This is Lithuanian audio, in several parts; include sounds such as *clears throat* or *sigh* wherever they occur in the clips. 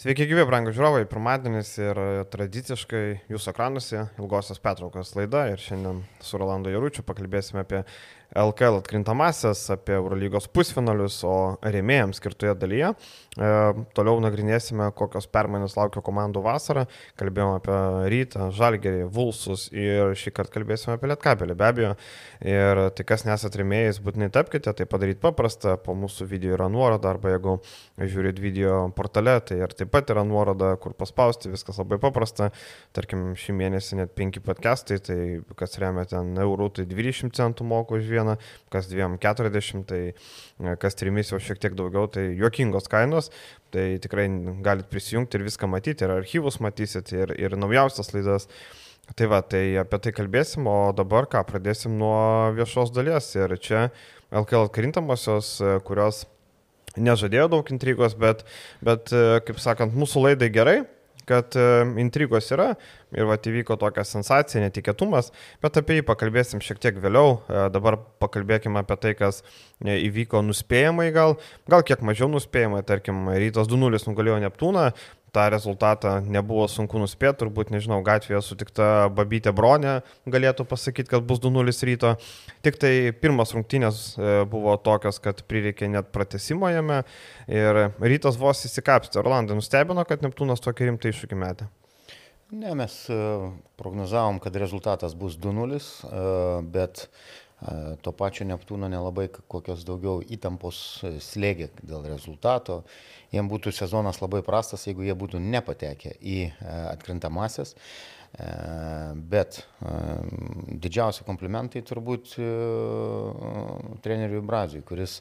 Sveiki, gyvi, brangų žiūrovai, pirmadienis ir tradiciškai jūsų ekranuose ilgosios petraukos laida ir šiandien su Rolando Jaručiu pakalbėsime apie LKL atkrintamasias, apie Eurolygos pusfinalius, o rėmėjams skirtoje dalyje. E, toliau nagrinėsime, kokios permainos laukia komandų vasarą. Kalbėjome apie Rytą, Žalgerį, Vulsus ir šį kartą kalbėsime apie Lietkabelį, be abejo. Ir tai kas nesat rėmėjais, būtinai tapkite, tai padaryti paprasta. Po mūsų video yra nuoroda, arba jeigu žiūrit video portale, tai ir taip pat yra nuoroda, kur paspausti, viskas labai paprasta. Tarkim, šį mėnesį net 5 podcastai, tai kas remia ten eurų, tai 20 centų moku už vieną vieną, kas dviem 40, tai e, kas trimis jau šiek tiek daugiau, tai juokingos kainos, tai tikrai galit prisijungti ir viską matyti, ir archyvus matysit, ir, ir naujausias laidas. Tai va, tai apie tai kalbėsim, o dabar ką, pradėsim nuo viešos dalies. Ir čia LKL krintamosios, e, kurios nežadėjo daug intrigos, bet, bet e, kaip sakant, mūsų laidai gerai, kad intrigos yra, ir va įvyko tokia sensacija, netikėtumas, bet apie jį pakalbėsim šiek tiek vėliau. E, dabar pakalbėkime apie tai, kas e, įvyko nuspėjamai gal, gal kiek mažiau nuspėjamai, tarkim, rytas 2-0 nugalėjo Neptūną, tą rezultatą nebuvo sunku nuspėti, turbūt, nežinau, gatvėje sutikta babytė bronė galėtų pasakyti, kad bus 2-0 ryto. Tik tai pirmas rungtynės e, buvo tokios, kad prireikė net pratesimo jame ir rytas vos įsikapstė. Orlandai nustebino, kad Neptūnas tokį rimtą iššūkį metė. Ne, mes e, prognozavom, kad rezultatas bus 2-0, e, bet to pačio Neptūno nelabai kokios daugiau įtampos slėgė dėl rezultato. Jiem būtų sezonas labai prastas, jeigu jie būtų nepatekę į atkrintamasias. Bet didžiausi komplimentai turbūt treneriui Brazui, kuris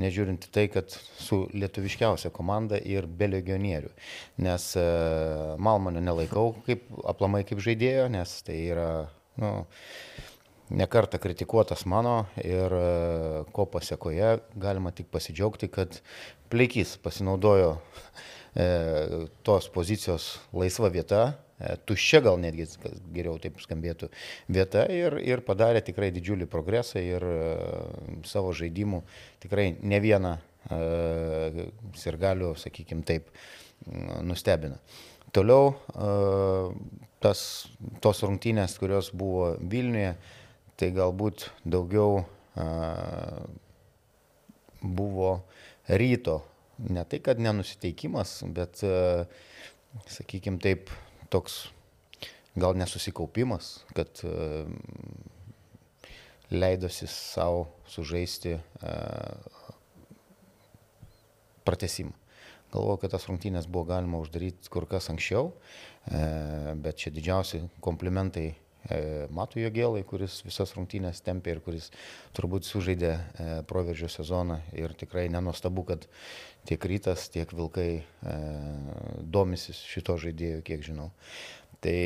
nežiūrint tai, kad su lietuviškiausia komanda ir be legionierių. Nes e, Malmonio nelaikau kaip aplamai kaip žaidėjo, nes tai yra nu, nekarta kritikuotas mano ir e, ko pasiekoje galima tik pasidžiaugti, kad Pleikys pasinaudojo e, tos pozicijos laisva vieta E, tuščia gal netgi geriau taip skambėtų vieta ir, ir padarė tikrai didžiulį progresą ir e, savo žaidimų tikrai ne vieną e, sirgalių, sakykime taip, nustebina. Toliau tas, tos rungtynės, kurios buvo Vilniuje, tai galbūt daugiau buvo ryto, ne tai kad nenusiteikimas, bet, sakykime taip, toks gal nesusikaupimas, kad e, leidosi savo sužaisti e, pratesimą. Galvoju, kad tas rungtynės buvo galima uždaryti kur kas anksčiau, e, bet čia didžiausi komplimentai Matu Jogėlai, kuris visas rungtynės tempė ir kuris turbūt sužaidė proveržio sezoną ir tikrai nenostabu, kad tiek rytas, tiek vilkai e, domisi šito žaidėjo, kiek žinau. Tai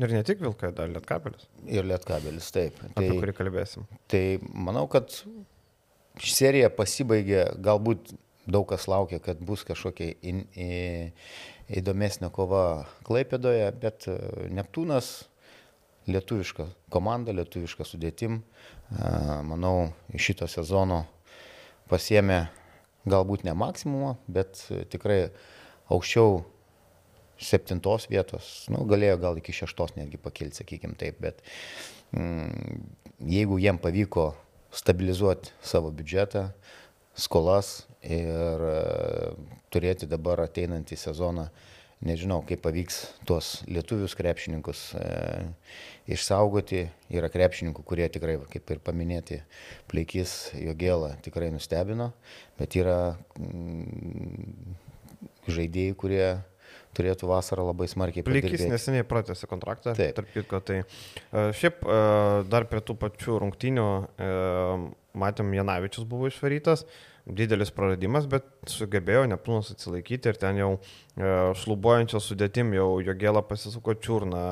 Ir ne tik Vilkai, dar Lietkabelis. Ir Lietkabelis, taip. Tai, apie kurį kalbėsim. Tai manau, kad serija pasibaigė, galbūt daug kas laukia, kad bus kažkokia in, į, įdomesnė kova Klaipėdoje, bet e, Neptūnas, lietuviška komanda, lietuviška sudėtim, e, manau, iš šito sezono pasiemė galbūt ne maksimumą, bet e, tikrai aukščiau septintos vietos, nu, galėjo gal iki šeštos netgi pakilti, sakykim taip, bet mm, jeigu jiem pavyko stabilizuoti savo biudžetą, skolas ir uh, turėti dabar ateinantį sezoną, nežinau, kaip pavyks tuos lietuvius krepšininkus uh, išsaugoti. Yra krepšininkų, kurie tikrai, kaip ir paminėti, Pleikis, Jogėla tikrai nustebino, bet yra mm, žaidėjai, kurie turėtų vasarą labai smarkiai padirbėti. Plikis neseniai pratęsė kontraktą. Taip. Tarp kitko, tai uh, šiaip uh, dar prie tų pačių rungtynių matėm, Janavičius buvo išvarytas, didelis praradimas, bet sugebėjo Neptūnas atsilaikyti ir ten jau e, šlubuojančią sudėtim jau jo gėlą pasisuko čiurną,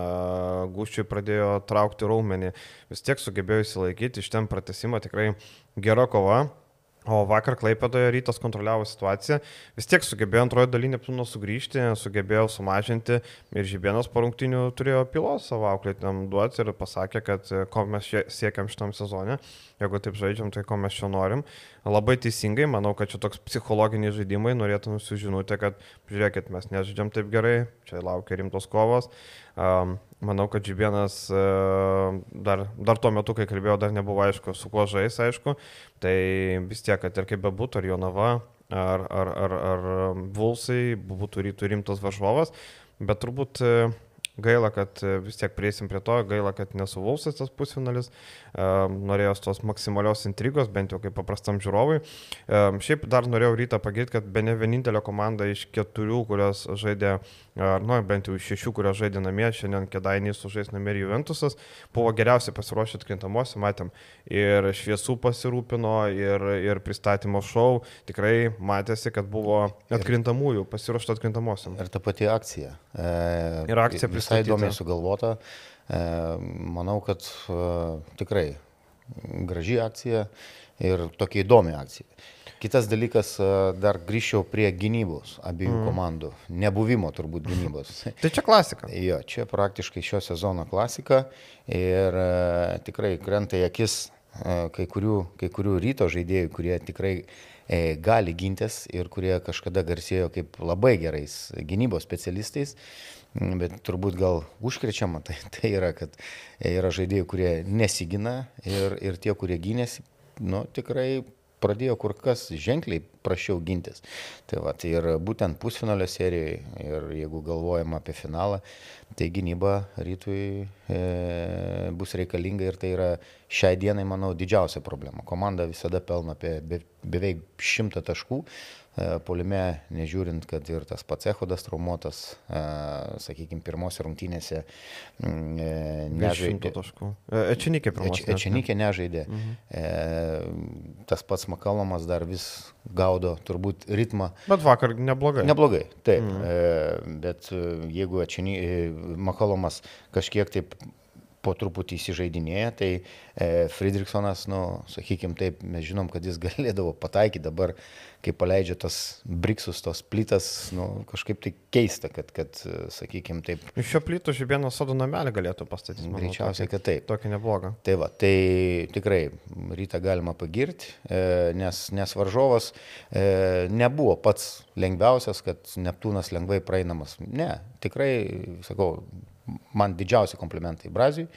guščiui pradėjo traukti raumenį, vis tiek sugebėjo įsilaikyti, iš ten pratesimą tikrai gera kova. O vakar Klaipėdoje rytas kontroliavo situaciją, vis tiek sugebėjo antrojo daly Neptūno sugrįžti, sugebėjo sumažinti ir Žibienas po rungtinių turėjo pilos savo auklėtiniam duoti ir pasakė, kad ko mes siekiam šitam sezonė, jeigu taip žaidžiam, tai ko mes čia norim. Labai teisingai, manau, kad čia toks psichologiniai žaidimai, norėtų nusižinoti, kad žiūrėkit, mes nežaidžiam taip gerai, čia laukia rimtos kovos. Um, manau, kad Žibienas uh, dar, dar tuo metu, kai kalbėjau, dar nebuvo aišku, su kuo žais, aišku. Tai vis tiek, kad ir kaip bebūtų, ar Jonava, ar, ar, ar, ar Vulsai būtų rytų rimtas varžovas, bet turbūt uh, Gaila, kad e, vis tiek prieisim prie to, gaila, kad nesuvulsas tas pusfinalis, norėjau tos maksimalios intrigos, bent jau kaip paprastam žiūrovui. Šiaip dar norėjau rytą pagirti, kad be ne vienintelė komanda iš keturių, kurios žaidė, ar nu, bent jau iš šešių, kurios žaidė namie, šiandien Kedainys sužais namie ir Juventusas, buvo geriausiai pasiruošę atkrintamuose, matėm, ir šviesų pasirūpino, ir, ir pristatymo šou, tikrai matėsi, kad buvo atkrintamųjų, pasiruošta atkrintamuosiam. Ir ta pati akcija. E, ir akcija pristatyta. Visai įdomiai sugalvota. E, manau, kad e, tikrai graži akcija ir tokia įdomi akcija. Kitas dalykas, e, dar grįžčiau prie gynybos abiejų mm. komandų. Nebuvimo turbūt gynybos. *laughs* tai čia klasika. jo, čia praktiškai šio sezono klasika ir e, tikrai krenta į akis e, kai kurių, kai kurių ryto žaidėjų, kurie tikrai e, gali gintis ir kurie kažkada garsėjo kaip labai gerais gynybos specialistais. E, Bet turbūt gal užkrečiama tai, *laughs* tai yra, kad yra žaidėjai, kurie nesigina ir, ir tie, kurie gynėsi, nu, tikrai pradėjo kur kas ženkliai prašiau gintis. Tai va, tai ir būtent pusfinalio serijoje ir jeigu galvojam apie finalą, tai gynyba rytui e, bus reikalinga ir tai yra šiai dienai, manau, didžiausia problema. Komanda visada pelna apie be, beveik šimtą taškų, polime, nežiūrint, kad ir tas pats Ehodas traumuotas, e, sakykime, pirmose rungtynėse mm, e, nežaidė. Ečinikė pirmose. Ečinikė nežaidė. Mhm. Tas pats Makalomas dar vis gaudo turbūt ritmą. Bet vakar neblogai. Neblogai, taip. Mhm. Bet jeigu Ečini, Makalomas kažkiek taip po truputį įsižeidinėja, tai e, Friedrichsonas, nu, sakykime taip, mes žinom, kad jis *laughs* galėdavo pataikyti dabar, kai paleidžia tos briksus, tos plytas, nu, kažkaip tai keista, kad, kad sakykime taip. Iš šio plytų žibėno sodo namelį galėtų pastatyti. Greičiausiai, kad taip. Tokia nebloga. Tai va, tai tikrai rytą galima pagirti, e, nes, nes varžovas e, nebuvo pats lengviausias, kad Neptūnas lengvai praeinamas. Ne, tikrai, sakau, man didžiausi komplimentai Brazijui,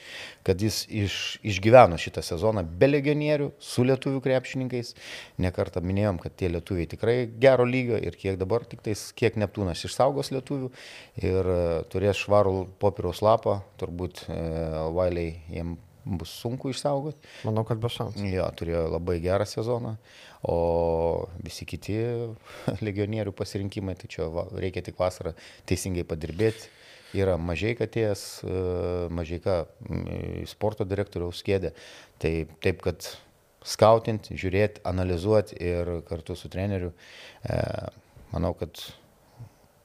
kad jis iš, išgyveno šitą sezoną be legionierių, su lietuvių krepšininkais. Nekartą minėjom, kad tie lietuviai tikrai gero lygio ir kiek dabar tik tais, kiek Neptūnas išsaugos lietuvių ir uh, turės švarų popieriaus lapą, turbūt uh, vailiai jiem bus sunku išsaugoti. Manau, kad be šansų. Jo, turėjo labai gerą sezoną, o visi kiti *laughs* legionierių pasirinkimai, tai čia va, reikia tik vasarą teisingai padirbėti yra Mažieika atėjęs, e, Mažieika sporto direktoriaus kėdė. Tai taip, kad skautinti, žiūrėti, analizuoti ir kartu su treneriu, e, manau, kad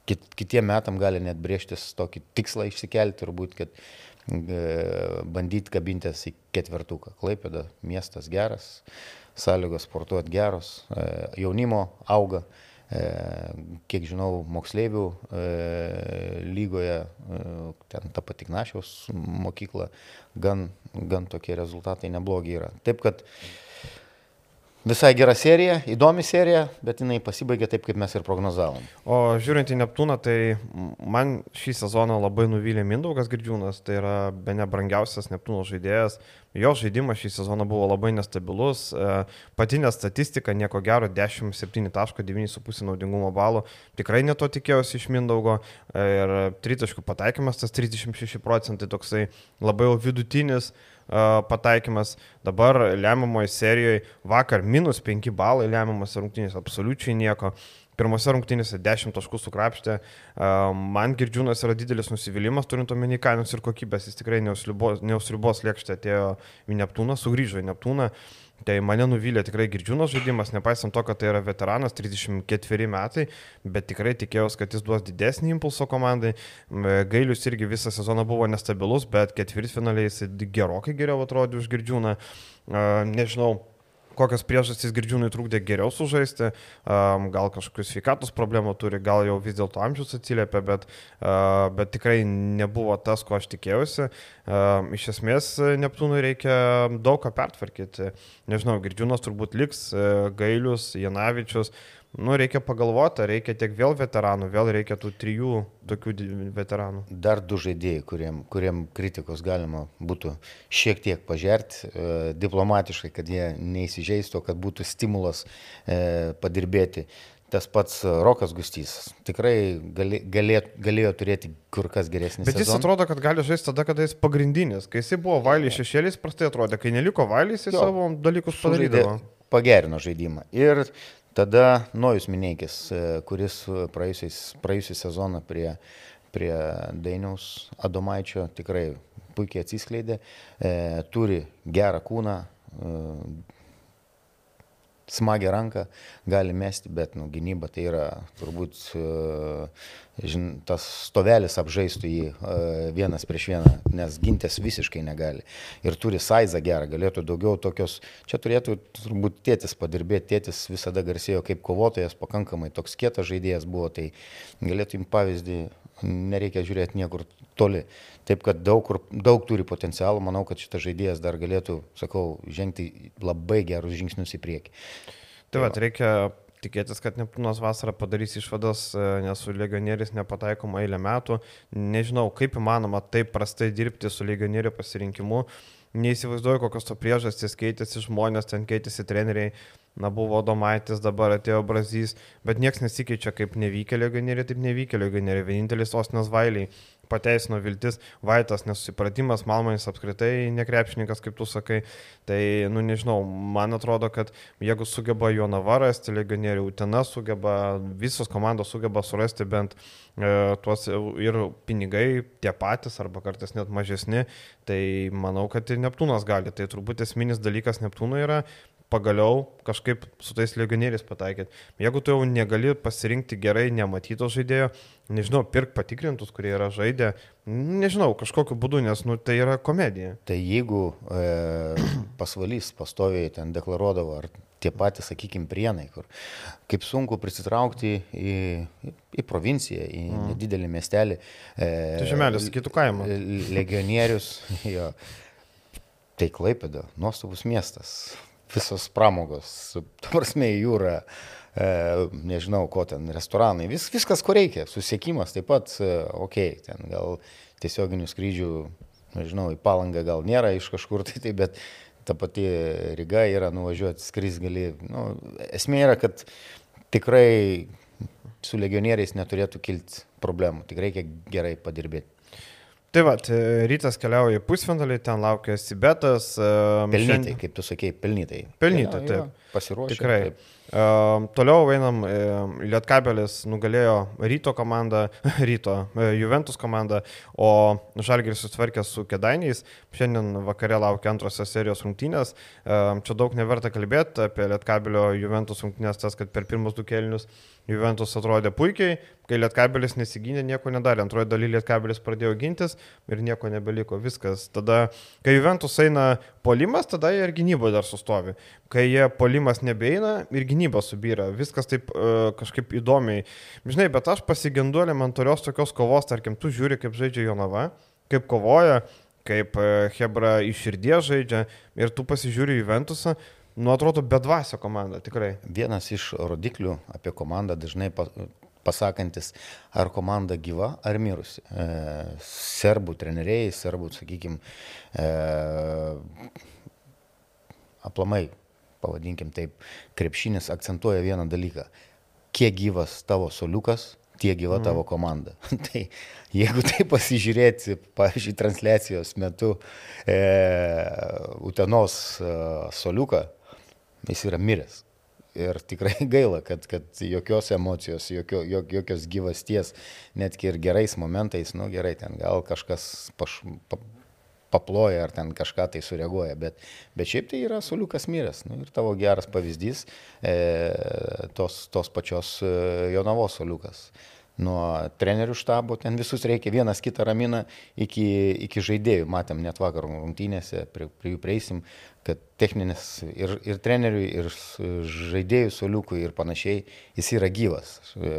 kit, kitiem metam gali net brėžtis tokį tikslą išsikelti, turbūt, kad e, bandyti kabintis į ketvertuką. Klaipėda miestas geras, sąlygos sportuoti geros, jaunimo auga. E, kiek žinau, moksleivių e, lygoje, e, ten ta pati Knašiaus mokykla, gan, gan tokie rezultatai neblogi yra. Taip kad Visai gera serija, įdomi serija, bet jinai pasibaigė taip, kaip mes ir prognozavom. O žiūrint į Neptūną, tai man šį sezoną labai nuvylė Mindaugas Girdžiūnas, tai yra be ne brangiausias Neptūno žaidėjas. Jo žaidimas šį sezoną buvo labai nestabilus, e, patinė statistika, nieko gero, 17,9,5 naudingumo balų, tikrai neto tikėjausi iš Mindaugo e, ir tritaškų pataikymas, tas 36 procentai toksai labai vidutinis pataikymas. Dabar lemiamoje serijoje vakar minus 5 balai lemiamas rungtynės, absoliučiai nieko. Pirmose rungtynėse 10 taškų sukrapštė. Man girdžiūnas yra didelis nusivylimas, turint omeny kainos ir kokybės. Jis tikrai neusribos lėkštė atėjo į Neptūną, sugrįžo į Neptūną. Tai mane nuvylė tikrai girdžiūnos žaidimas, nepaisant to, kad tai yra veteranas, 34 metai, bet tikrai tikėjausi, kad jis duos didesnį impulsą komandai. Gailius irgi visą sezoną buvo nestabilus, bet ketvirtfinaliai jis gerokai geriau atrodė už girdžiūną. Nežinau, kokios priežastys girdžiūnui trūkdė geriau sužaisti, gal kažkokius sveikatos problemų turi, gal jau vis dėlto amžius atsiliepia, bet, bet tikrai nebuvo tas, ko aš tikėjausi. Iš esmės Neptūnui reikia daug ką pertvarkyti. Nežinau, girdžiūnas turbūt liks, Gailius, Janavičius nu, reikia pagalvoti, reikia tiek vėl veteranų, vėl reikia tų trijų tokių veteranų. Dar du žaidėjai, kuriem, kuriem kritikos galima būtų šiek tiek pažerti e, diplomatiškai, kad jie neįsižeistų, kad būtų stimulas e, padirbėti. Tas pats Rokas Gustys tikrai gali, galė, galėjo turėti kur kas geresnį Bet jis sezoną. atrodo, kad gali žaisti tada, kada jis pagrindinis. Kai jis buvo Vailį šešėlis, prastai atrodė. Kai neliko Vailį, jis jo, savo dalykus padarydavo. Pagerino žaidimą. Ir Tada Nojus Mineikis, e, kuris praėjusią sezoną prie, prie Dainiaus Adomaičio tikrai puikiai atsiskleidė, e, turi gerą kūną, e, smagią ranką, gali mesti, bet nu, gynyba tai yra turbūt žin, tas stovelis apžaistų jį vienas prieš vieną, nes gintis visiškai negali. Ir turi saizą gerą, galėtų daugiau tokios, čia turėtų turbūt tėtis padirbėti, tėtis visada garsėjo kaip kovotojas, pakankamai toks kietas žaidėjas buvo, tai galėtų jums pavyzdį, nereikia žiūrėti niekur toli. Taip kad daug, kur, daug turi potencialų, manau, kad šitas žaidėjas dar galėtų, sakau, žengti labai gerus žingsnius į priekį. Tai va, reikia tikėtis, kad Neptūnas vasarą padarys išvadas, e, nes su legionieriais nepataikoma eilę metų. Nežinau, kaip įmanoma taip prastai dirbti su legionierių pasirinkimu. Neįsivaizduoju, kokios to priežastys keitėsi žmonės, ten keitėsi treneriai. Na, buvo Domaitis, dabar atėjo Brazys, bet niekas nesikeičia kaip nevykėlė legionieriai, taip nevykėlė legionieriai. Vienintelis Osnas Vailiai pateisino viltis, Vaitas nesusipratimas, Malmanis apskritai nekrepšininkas, kaip tu sakai. Tai, nu nežinau, man atrodo, kad jeigu sugeba Jonava rasti legionierių, Utena sugeba, visos komandos sugeba surasti bent e, tuos ir pinigai tie patys arba kartais net mažesni, tai manau, kad ir Neptūnas gali. Tai turbūt esminis dalykas Neptūnui yra pagaliau kažkaip su tais legionieriais pataikyti. Jeigu tu jau negali pasirinkti gerai nematyto žaidėjo, nežinau, pirk patikrintus, kurie yra žaidę, nežinau, kažkokiu būdu, nes nu, tai yra komedija. Tai jeigu e, *clears throat* pasvalys pastoviai ten deklaruodavo, ar tie patys, sakykime, prienai, kur kaip sunku prisitraukti į, į provinciją, į mm. nedidelį miestelį. E, tai žemelis, kitų kaimą. Legionierius, *laughs* jo. Tai Klaipėda, nuostabus miestas visos pramogos, tu prasme, jūra, e, nežinau, ko ten, restoranai, vis, viskas, ko reikia, susiekimas taip pat, e, ok, ten gal tiesioginių skrydžių, nežinau, į palangą gal nėra iš kažkur, *laughs* tai taip, bet ta pati Ryga yra nuvažiuoti, skris gali, nu, esmė yra, kad tikrai su legionieriais neturėtų kilti problemų, tik reikia gerai padirbėti. Tai va, rytas keliauja į pusfinalį, ten laukia Sibetas. Pelnytai, šiandien... kaip tu sakei, pelnytai. Pelnytai, taip. Pasiruošę. Tikrai. Taip. Uh, toliau einam, uh, Lietkabelis nugalėjo Ryto komandą, *laughs* Ryto, uh, Juventus komandą, o Žalgiris sutvarkė su Kedainiais. Šiandien vakare laukia antrosios serijos rungtynės. Uh, čia daug neverta kalbėti apie Lietkabelio Juventus rungtynės, tas, kad per pirmus du kelnius Juventus atrodė puikiai, kai Lietkabelis nesigynė, nieko nedarė. Antroji daly Lietkabelis pradėjo gintis ir nieko nebeliko. Viskas. Tada, kai Juventus eina polimas, tada jie ir gynyboje dar sustovi. Kai jie polimas nebeina ir gynyba subyra. Viskas taip uh, kažkaip įdomiai. Žinai, bet aš pasigendu elementarios tokios kovos, tarkim, tu žiūri, kaip žaidžia Jonava, kaip kovoja, kaip uh, Hebra iš širdies žaidžia ir tu pasižiūri Juventusą. Nu, atrodo, bedvasio komanda, tikrai. Vienas iš rodiklių apie komandą dažnai pasakantis, ar komanda gyva, ar mirusi. E, serbų treneriai, serbų, sakykime, e, aplamai, pavadinkim taip, krepšinis akcentuoja vieną dalyką. Kiek gyvas tavo soliukas, tiek gyva mm. tavo komanda. *laughs* tai jeigu tai pasižiūrėti, pavyzdžiui, transliacijos metu e, Utenos e, soliuką, jis yra miręs. Ir tikrai *laughs* gaila, kad, kad jokios emocijos, jokio, jok, jokios gyvasties, netgi ir gerais momentais, nu gerai, ten gal kažkas paš, pa, paploja ar ten kažką tai sureaguoja, bet, bet šiaip tai yra soliukas miręs. Nu, ir tavo geras pavyzdys, e, tos, tos pačios e, Jonavos soliukas. nuo trenerių štabo, ten visus reikia vienas kitą ramina iki, iki žaidėjų. Matėm net vakar rungtynėse, prie, prie jų prieisim, kad techninis ir, ir treneriui, ir žaidėjų soliukui ir panašiai jis yra gyvas. E,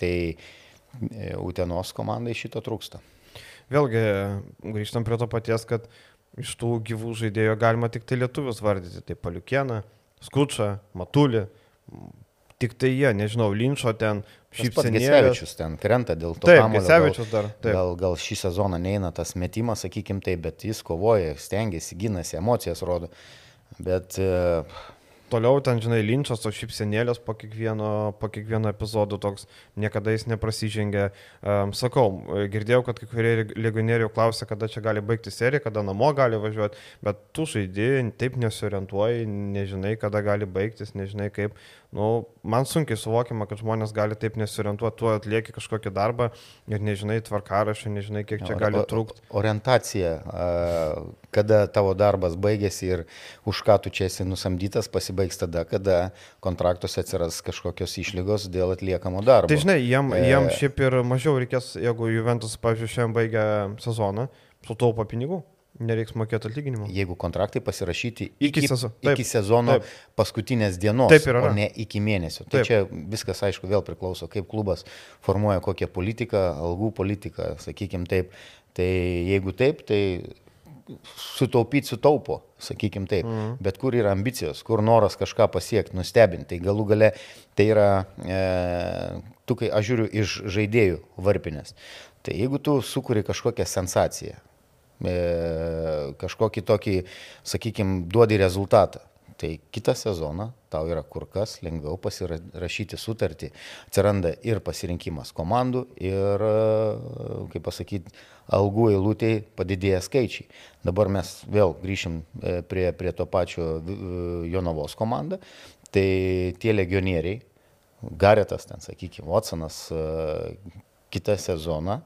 tai e, Utenos komandai šito trūksta. Vėlgi, grįžtam prie to paties, kad iš tų gyvų žaidėjų galima tik tai lietuvius vardyti. Tai Paliukieną, Skučą, Matulį, tik tai jie, nežinau, Linčo ten, Šypsenėvičius ten krenta dėl to. Taip, Gesevičius dar. Taip. Gal, gal šį sezoną neina tas metimas, sakykim taip, bet jis kovoja, stengiasi, gynasi, emocijas rodo. Bet uh, Toliau ten, žinai, linčas, to šipsenėlės po kiekvieno, po kiekvieno epizodo toks, niekada jis neprasižengė. Um, sakau, girdėjau, kad kai kurie legionierių klausia, kada čia gali baigti serija, kada namo gali važiuoti, bet tu žaidži, taip nesiorientuoji, nežinai, kada gali baigtis, nežinai kaip. Nu, man sunkiai suvokiama, kad žmonės gali taip nesiorientuoti, tu atlieki kažkokį darbą ir nežinai tvarkarašio, nežinai, kiek čia gali trūkti. Orientacija, kada tavo darbas baigėsi ir už ką tu čia esi nusamdytas, pasibaigs tada, kada kontraktuose atsiras kažkokios išlygos dėl atliekamo darbo. Tai žinai, jiem, e... jiem šiaip ir mažiau reikės, jeigu Juventus, pavyzdžiui, šiandien baigia sezoną, sutaupo pinigų. Nereiks mokėti atlyginimo. Jeigu kontraktai pasirašyti iki, iki, sezo, taip, iki sezono taip. paskutinės dienos, taip yra. o ne iki mėnesio. Tai taip. čia viskas, aišku, vėl priklauso, kaip klubas formuoja kokią politiką, algų politiką, sakykim taip. Tai jeigu taip, tai sutaupyti sutaupo, sakykim taip. Mhm. Bet kur yra ambicijos, kur noras kažką pasiekti, nustebinti. Tai galų gale tai yra, e, tu kai aš žiūriu iš žaidėjų varpinės. Tai jeigu tu sukuri kažkokią sensaciją, kažkokį tokį, sakykime, duodi rezultatą. Tai kitą sezoną tau yra kur kas lengviau pasirašyti sutartį. Atsiranda ir pasirinkimas komandų, ir, e, kaip pasakyti, algų eilutėje padidėja skaičiai. Dabar mes vėl grįšim e, prie, prie to pačio e, Jonavos komandą. Tai tie legionieriai, Garetas ten, sakykime, Watsonas, kitą sezoną,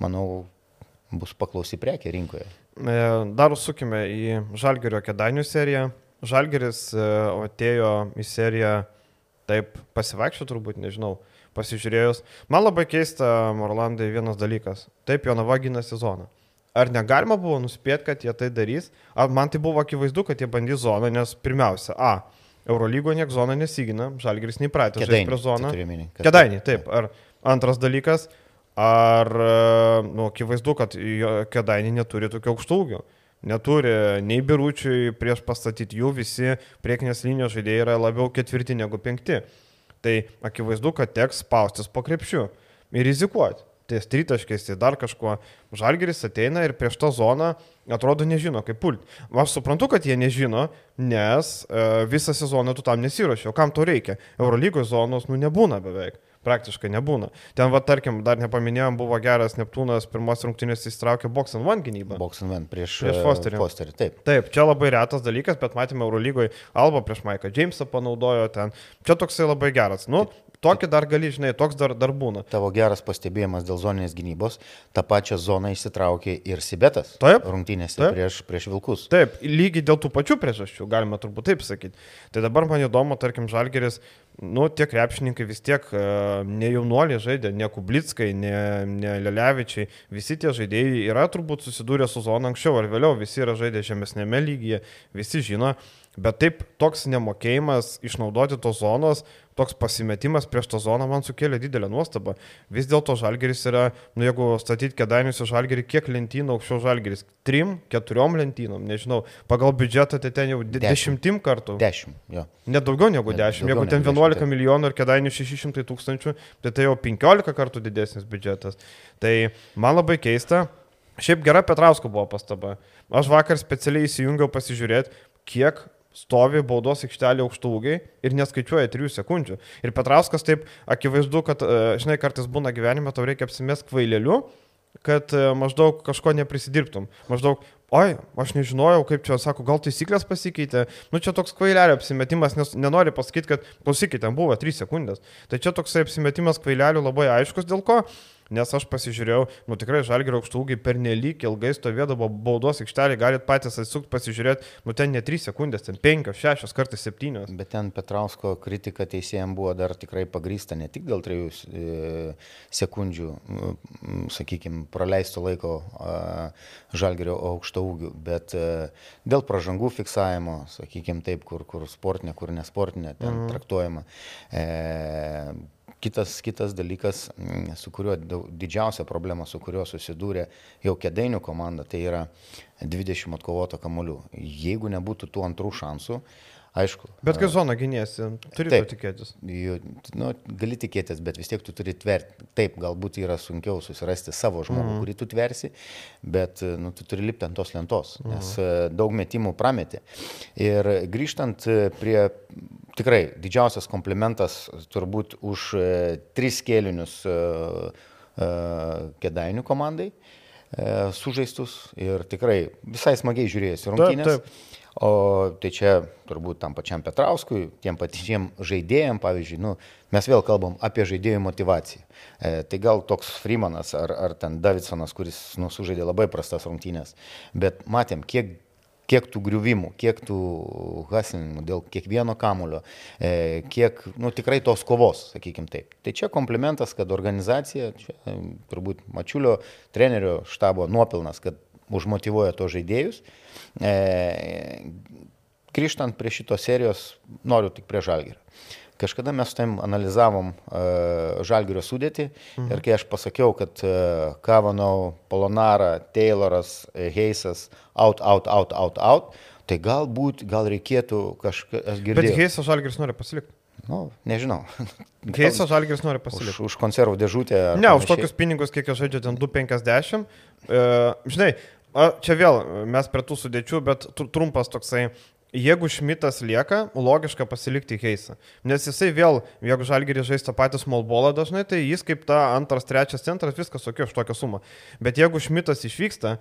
manau, bus paklausi prekė rinkoje. E, dar užsukime į Žalgerio kedainių seriją. Žalgeris e, atėjo į seriją taip pasivaikščioti, turbūt, nežinau, pasižiūrėjus. Man labai keista, Morlandai, vienas dalykas. Taip, Jonava gina sezoną. Ar negalima buvo nuspėti, kad jie tai darys? Ar man tai buvo akivaizdu, kad jie bandys zoną, nes pirmiausia, A. Eurolygo niek zoną nesigina, Žalgeris neįpratęs žaisti prie zoną. Kedainiai, taip. Ar antras dalykas, Ar, e, nu, akivaizdu, kad Kedainį neturi tokio aukšto ūgio. Neturi nei biručiui prieš pastatyti jų, visi priekinės linijos žaidėjai yra labiau ketvirti negu penkti. Tai akivaizdu, kad teks spaustis po krepšiu ir rizikuoti. Ties tritaškiais, tai dar kažkuo. Žalgeris ateina ir prieš tą zoną atrodo nežino, kaip pulti. Aš suprantu, kad jie nežino, nes e, visą sezoną tu tam nesiuošiau. Kam to reikia? Eurolygos zonos, nu, nebūna beveik praktiškai nebūna. Ten, va, tarkim, dar nepaminėjom, buvo geras Neptūnas, pirmos rungtynės įstraukė Box and One gynybą. Box and One prieš, prieš Fosterį. Fosterį. Taip. Taip, čia labai retas dalykas, bet matėme Eurolygoje Alba prieš Maiką Jamesą panaudojo ten. Čia toksai labai geras. Nu, Tokį dar gali, žinai, toks dar, dar būna. Tavo geras pastebėjimas dėl zoninės gynybos, tą pačią zoną įsitraukė ir Sibetas. Taip. Rungtynėse taip. Prieš, prieš Vilkus. Taip, lygiai dėl tų pačių priežasčių, galima turbūt taip sakyti. Tai dabar man įdomu, tarkim, Žalgeris, nu, tie krepšininkai vis tiek uh, ne jaunuoliai žaidė, ne Kublickai, ne, ne Lelevičiai, visi tie žaidėjai yra turbūt susidūrę su zona anksčiau ar vėliau, visi yra žaidę žemesnėme lygyje, visi žino, bet taip toks nemokėjimas išnaudoti tos zonos, toks pasimetimas prieš tą zoną man sukėlė didelę nuostabą. Vis dėlto žalgeris yra, nu jeigu statyti kedainius žalgerį, kiek lentynų aukščiau žalgeris? Trim, keturiom lentynom, nežinau, pagal biudžetą tai ten jau dešimt. dešimtim kartų. Dešimt, jo. Net daugiau negu dešimt. Jeigu ten 11 dešimt, milijonų ir kedainių 600 tūkstančių, tai tai jau 15 kartų didesnis biudžetas. Tai man labai keista. Šiaip gera Petrausko buvo pastaba. Aš vakar specialiai įsijungiau pasižiūrėti, kiek stovi baudos aikštelė aukštaugiai ir neskaičiuoja 3 sekundžių. Ir Petrauskas taip akivaizdu, kad, e, žinai, kartais būna gyvenime, tau reikia apsimest kvaileliu, kad e, maždaug kažko neprisidirbtum. Maždaug, oi, aš nežinojau, kaip čia, sako, gal taisyklės pasikeitė. Nu, čia toks kvailelio apsimetimas, nes nenori pasakyti, kad klausykite, ten buvo 3 sekundės. Tai čia toks apsimetimas kvailelio labai aiškus, dėl ko nes aš pasižiūrėjau, nu tikrai žalgerio aukštaugiai per nelik ilgai stovėdavo baudos aikštelį, galit patys atsisukti pasižiūrėti, nu ten ne 3 sekundės, ten 5, 6, kartais 7. Bet ten Petrausko kritika teisėjams buvo dar tikrai pagrįsta ne tik dėl 3 e, sekundžių, sakykime, praleisto laiko žalgerio aukštaugių, bet e, dėl pražangų fiksavimo, sakykime taip, kur, kur sportinė, kur nesportinė, ten mhm. traktuojama. E, Kitas, kitas dalykas, mm, su kuriuo didžiausia problema, su kuriuo susidūrė jau kėdainių komanda, tai yra 20 atkovoto kamolių. Jeigu nebūtų tų antrų šansų, aišku. Bet kai zona gynėsi, turi taip, tikėtis. Jų, nu, gali tikėtis, bet vis tiek tu turi tverti. Taip, galbūt yra sunkiau susirasti savo žmogų, mm. kurį tu tversi, bet nu, tu turi lipti ant tos lentos, nes mm. daug metimų prameti. Ir grįžtant prie tikrai didžiausias komplimentas turbūt už e, tris kėlinius e, e, Kedainių komandai e, sužaistus ir tikrai visai smagiai žiūrėjęs rungtynės. Taip, taip. O tai čia turbūt tam pačiam Petrauskui, tiem patiem žaidėjim, pavyzdžiui, nu, mes vėl kalbam apie žaidėjų motivaciją. E, tai gal toks Freemanas ar, ar ten Davidsonas, kuris nu, sužaidė labai prastas rungtynės, bet matėm, kiek kiek tų griuvimų, kiek tų hasinimų dėl kiekvieno kamulio, e, kiek, nu, tikrai tos kovos, sakykim taip. Tai čia komplimentas, kad organizacija, čia, turbūt Mačiulio trenerio štabo nuopilnas, kad užmotivuoja to žaidėjus. E, grįžtant prie šitos serijos, noriu tik prie žalgerio. Kažkada mes tam analizavom uh, žalgerio sudėtį mhm. ir kai aš pasakiau, kad uh, Kavanau, Polonara, Tayloras, Heisas, out, out, out, out, out, tai galbūt, gal reikėtų kažką... Bet Heisas žalgeris nori pasilikti. Nu, nežinau. *laughs* Keistas žalgeris nori pasilikti. Už, už konservų dėžutę. Ne, už tokius pinigus, kiek jie žaidžia, ten 2,50. E, žinai, a, čia vėl mes prie tų sudėčių, bet trumpas toksai jeigu Šmitas lieka, logiška pasilikti Heisą. Nes jisai vėl, jeigu Žalgiris žais tą patį smallbolą dažnai, tai jis kaip ta antras, trečias centras, viskas okė už tokią sumą. Bet jeigu Šmitas išvyksta,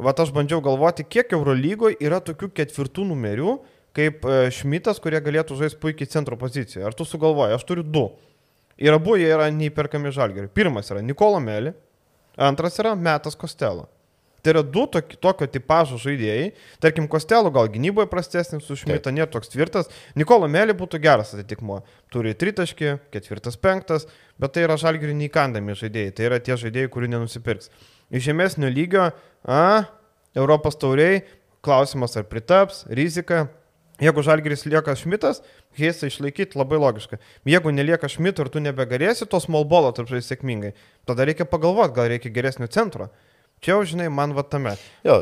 va aš bandžiau galvoti, kiek Eurolygoje yra tokių ketvirtų numerių, kaip e, Šmitas, kurie galėtų žaisti puikiai centro pozicijoje. Ar tu sugalvoji, aš turiu du. Ir abu jie yra neįperkami Žalgiriui. Pirmas yra Nikolo Meli, antras yra Metas Kostelo. Tai yra du tokio, tokio tipažo žaidėjai. Tarkim, Kostelo gal gynyboje prastesnis, su Šmita nėra toks tvirtas. Nikolo Melį būtų geras atitikmo. Turi tritaškį, ketvirtas, penktas, bet tai yra žalgirių neįkandami žaidėjai. Tai yra tie žaidėjai, kurių nenusipirks. Iš žemesnio lygio, a, Europos tauriai, klausimas ar pritaps, rizika. Jeigu žalgeris lieka Šmitas, Heisą išlaikyti labai logiška. Jeigu nelieka Šmito ir tu nebegalėsi to small bolo tarp žaisti sėkmingai, tada reikia pagalvoti, gal reikia geresnio centro. Čia jau, žinai, man va tame. Jo,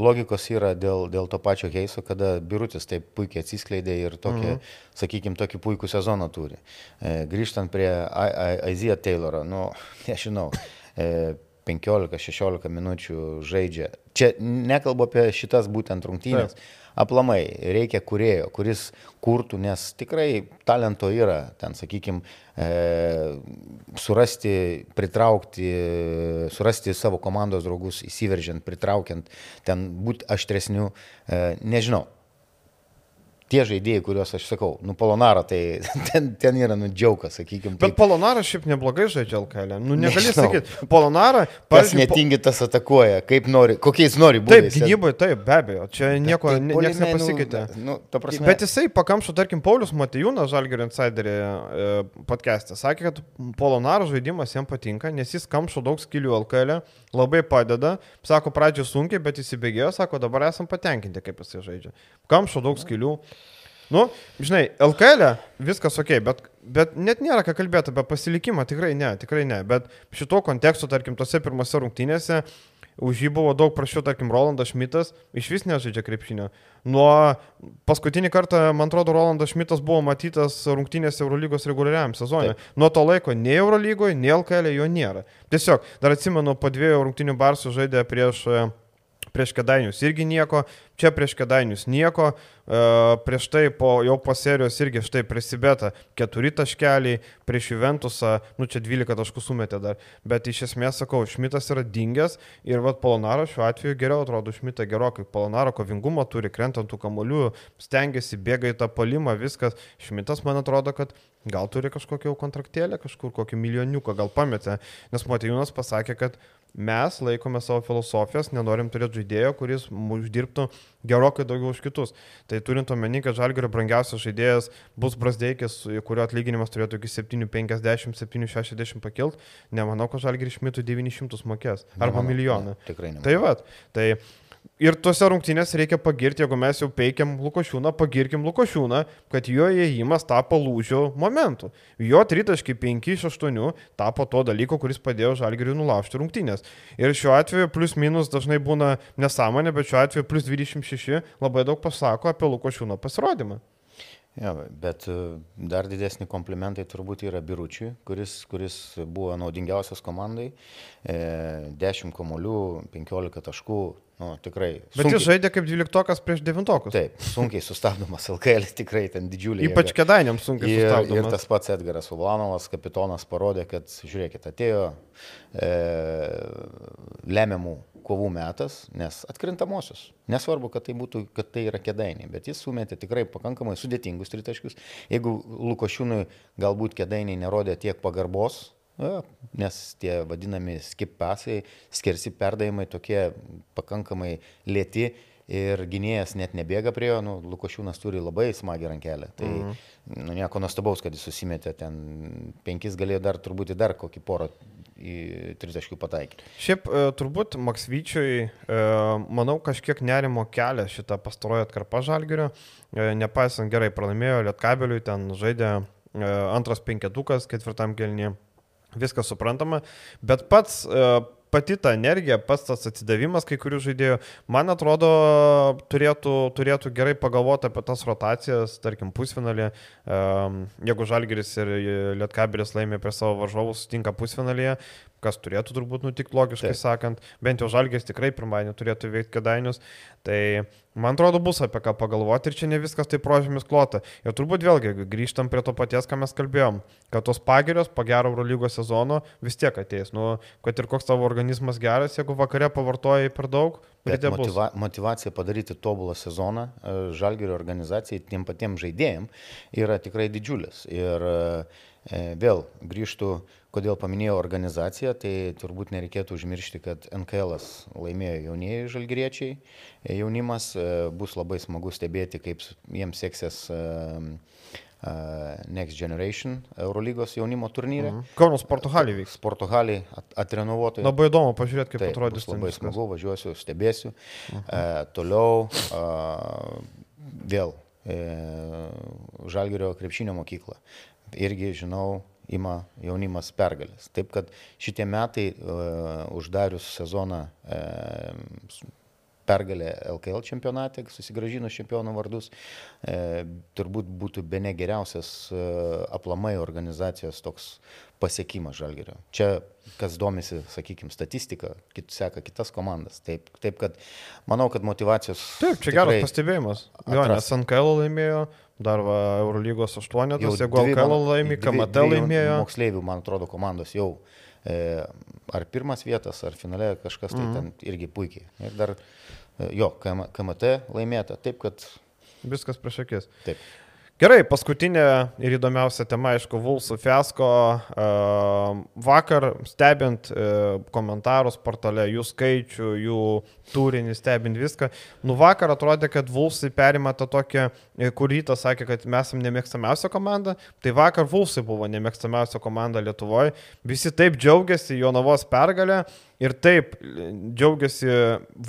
logikos yra dėl, dėl to pačio keiso, kada Birutis taip puikiai atsiskleidė ir tokį, -hmm. sakykime, tokį puikų sezoną turi. E, grįžtant prie Aizija Tayloro, nu, *laughs* nežinau, e, 15-16 minučių žaidžia. Čia nekalbu apie šitas būtent rungtynės. Taip aplamai reikia kurėjo, kuris kurtų, nes tikrai talento yra, ten, sakykime, e, surasti, pritraukti, surasti savo komandos draugus, įsiveržiant, pritraukiant, ten būti aštresniu, e, nežinau tie žaidėjai, kuriuos aš sakau, nu Polonara, tai *laughs* ten, ten yra nudžiaukas, sakykime. Bet Polonara šiaip neblogai žaidžia LKL. Nu *laughs* negali sakyti, Polonara. Kas netingi tas atakuoja, kaip nori, kokiais nori būti. Taip, gynyboje, taip, be abejo, čia nieko, tai, niekas nu, nepasikeitė. Nu, nu, prasme... Bet jisai pakamšo, tarkim, Paulius Matijūnas, Žalgerio Insiderį e, podcast'e, sakė, kad Polonaro žaidimas jam patinka, nes jis kamšo daug skilių LKL, labai padeda, sako, pradžioje sunkiai, bet įsibėgėjo, sako, dabar esam patenkinti, kaip jisai žaidžia. Kamšo daug skilių. Nu, žinai, LKL e viskas ok, bet, bet net nėra ką kalbėti apie pasilikimą, tikrai ne, tikrai ne. Bet šito konteksto, tarkim, tose pirmose rungtynėse už jį buvo daug prašiau, tarkim, Rolandas Šmitas iš vis nežaidžia krepšinio. Nuo paskutinį kartą, man atrodo, Rolandas Šmitas buvo matytas rungtynėse Eurolygos reguliariam sezonui. Nuo to laiko nei Eurolygoje, nei LKL e jo nėra. Tiesiog, dar atsimenu, po dviejų rungtynių Barsų žaidė prieš... Prieš kedainius irgi nieko, čia prieš kedainius nieko, e, prieš tai po, jau po serijos irgi štai prisibeta keturi taškeliai, prieš Juventusą, nu čia 12 taškų sumetė dar, bet iš esmės sakau, Šmitas yra dingęs ir vad Polonaro šiuo atveju geriau atrodo, Šmitą gerokai, Polonaro kovingumą turi, krentantų kamolių, stengiasi, bėga į tą palimą, viskas. Šmitas man atrodo, kad gal turi kažkokią jau kontraktėlę, kažkur kokį milijoniuką gal pametė, nes Matijūnas pasakė, kad mes laikome savo filosofijos, nenorim turėti žaidėjo, kuris uždirbtų gerokai daugiau už kitus. Tai turint omeny, kad Žalgirio brangiausias žaidėjas bus Brasdeikis, kurio atlyginimas turėtų iki 750, 760 pakilt, nemanau, kad Žalgiris šmitų 900 mokės arba Nemanau, milijoną. ne, tikrai ne. Tai vad, tai ir tuose rungtynėse reikia pagirti, jeigu mes jau peikiam Lukošiūną, pagirkim Lukošiūną, kad jo įėjimas tapo lūžio momentu. Jo 3.5 iš 8 tapo to dalyko, kuris padėjo Žalgiriui nulaužti rungtynės. Ir šiuo atveju plus minus dažnai būna nesąmonė, bet šiuo atveju plus 26 labai daug pasako apie Lukošiūno pasirodymą. Ja, bet e, dar didesni komplimentai turbūt yra Biručiui, kuris, kuris buvo naudingiausias komandai. E, 10 komolių, 15 taškų. Nu, tikrai. Bet jis žaidė kaip 12 prieš 9. Taip, sunkiai sustabdomas LKL, tikrai ten didžiuliai. Ypač kedainiam sunkiai Ir, ir sustabdomas. tas pats Edgaras Ulanovas, kapitonas, parodė, kad, žiūrėkit, atėjo e, lemiamų kovų metas, nes atkrintamosios. Nesvarbu, kad tai, būtų, kad tai yra kedainiai, bet jis sumetė tikrai pakankamai sudėtingus tritaškius. Jeigu Lukošiūnui galbūt kedainiai nerodė tiek pagarbos, nes tie vadinami skip pasai, skersi perdavimai tokie pakankamai lėti ir gynėjas net nebėga prie jo, nu, Lukošiūnas turi labai smagį rankelę. Tai mm. nu, nieko nuostabaus, kad jis susimetė ten penkis, galėjo dar turbūt dar kokį porą į tritaškių pataikyti. Šiaip e, turbūt Maksvyčiui, e, manau, kažkiek nerimo kelia šitą pastarojo atkarpą žalgerio, e, nepaisant gerai pralaimėjo Lietkabeliui, ten žaidė antras penketukas ketvirtam kelniui, viskas suprantama, bet pats e, pati ta energija, pats tas atsidavimas kai kurių žaidėjų, man atrodo, turėtų, turėtų gerai pagalvoti apie tas rotacijas, tarkim, pusfinalį. Jeigu Žalgeris ir Lietkabelis laimė prie savo varžovų, sutinka pusfinalyje, kas turėtų turbūt nutikti logiškai Taip. sakant, bent jau Žalgeris tikrai pirmadienį turėtų veikti kedainius. Tai man atrodo bus apie ką pagalvoti ir čia ne viskas taip rožėmis klota. Ir turbūt vėlgi grįžtam prie to paties, ką mes kalbėjom, kad tos pagirios po gero Eurolygos sezono vis tiek ateis. Nu, kad ir koks tavo organizmas geras, jeigu vakare pavartojai per daug, motiva, motivacija padaryti tobulą sezoną e, žalgerio organizacijai, tiem patiem žaidėjim, yra tikrai didžiulis. Ir e, vėl grįžtų, kodėl paminėjau organizaciją, tai turbūt nereikėtų užmiršti, kad NKL laimėjo jaunieji žalgeriečiai, e, jaunimas e, bus labai smagu stebėti, kaip jiems seksis e, e, Next Generation Eurolygos jaunimo turnyrė. Mhm. Kauno sporto halį vyks. At, atrenovuotojai. Labai įdomu pažiūrėti, kaip Taip, atrodys ten labai viskas. smagu, važiuosiu, stebėsiu. E, toliau e, vėl e, Žalgirio krepšinio mokykla. Irgi, žinau, ima jaunimas pergalės. Taip kad šitie metai e, uždarius sezoną s- pergalė LKL čempionate, susigražinus čempionų vardus, e, turbūt būtų be ne geriausias e, aplamai organizacijos toks pasiekimas Žalgerio. Čia, kas domisi, sakykime, statistika, kit, seka kitas komandas. Taip, taip kad manau, kad motivacijos. Taip, čia geras pastebėjimas. Jo, nes NKL laimėjo, dar va, Eurolygos jau 8, jeigu LKL dvi- KMT laimėjo. Moksleivių, man atrodo, komandos jau e, ar pirmas vietas, ar finale kažkas tai Mhm. ten irgi puikiai. Ir dar, e, jo, KM, KMT laimėta. Taip, kad Viskas prieš akis. taip. Gerai, paskutinė ir įdomiausia tema, aišku, Vulsų fiasko. E, Vakar stebint e, komentarus portale, jų skaičių, jų turinį, stebint viską, nu vakar atrodė, kad Vulsai perima tą tokią, e, kur rytas sakė, kad mes esame nemėgstamiausia komanda, tai vakar Vulsai buvo nemėgstamiausia komanda Lietuvoje. Visi taip džiaugiasi Jonavos pergalę. Ir taip e, džiaugiasi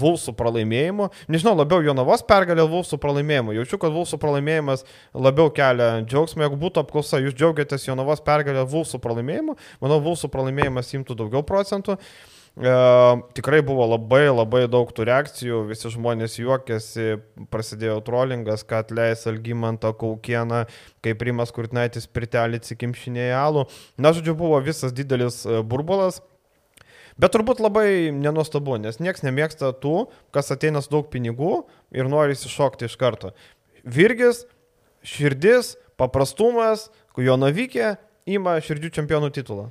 Vulsų pralaimėjimu. Nežinau, labiau Jonavos pergalė Vulsų pralaimėjimu. Jaučiu, kad Vulsų pralaimėjimas labiau kelia džiaugsmą. Jeigu būtų apklausa, jūs džiaugiatės Jonavos pergalę Vulsų pralaimėjimu, manau, Vulsų pralaimėjimas imtų daugiau procentų. E, tikrai buvo labai labai daug tų reakcijų, visi žmonės juokėsi, prasidėjo trollingas, kad leis Algymantą Kaukieną, kaip Rimas Kurtinaitis pritelį atsikimšinėje alų. Na, žodžiu, buvo visas didelis e, burbulas. Bet turbūt labai nenuostabu, nes niekas nemėgsta tų, kas ateina su daug pinigų ir nori įsišokti iš karto. Virgis, širdis, paprastumas, jo navykė, ima širdžių čempionų titulą.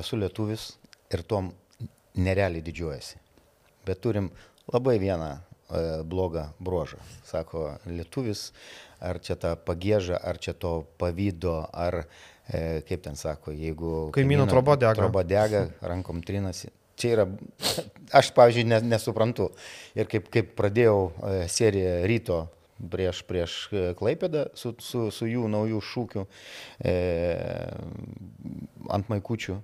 Esu lietuvis ir tom nerealiai didžiuojasi. Bet turim labai vieną E, blogą bruožą. Sako, lietuvis, ar čia ta pagėža, ar čia to pavydo, ar e, kaip ten sako, jeigu... Kaimyno troba dega. Troba dega, rankom trinasi. Čia yra, *laughs* aš, pavyzdžiui, nesuprantu. Ir kaip, kaip pradėjau e, seriją ryto prieš, prieš Klaipėdą su, su, su jų naujų šūkių e, ant maikučių,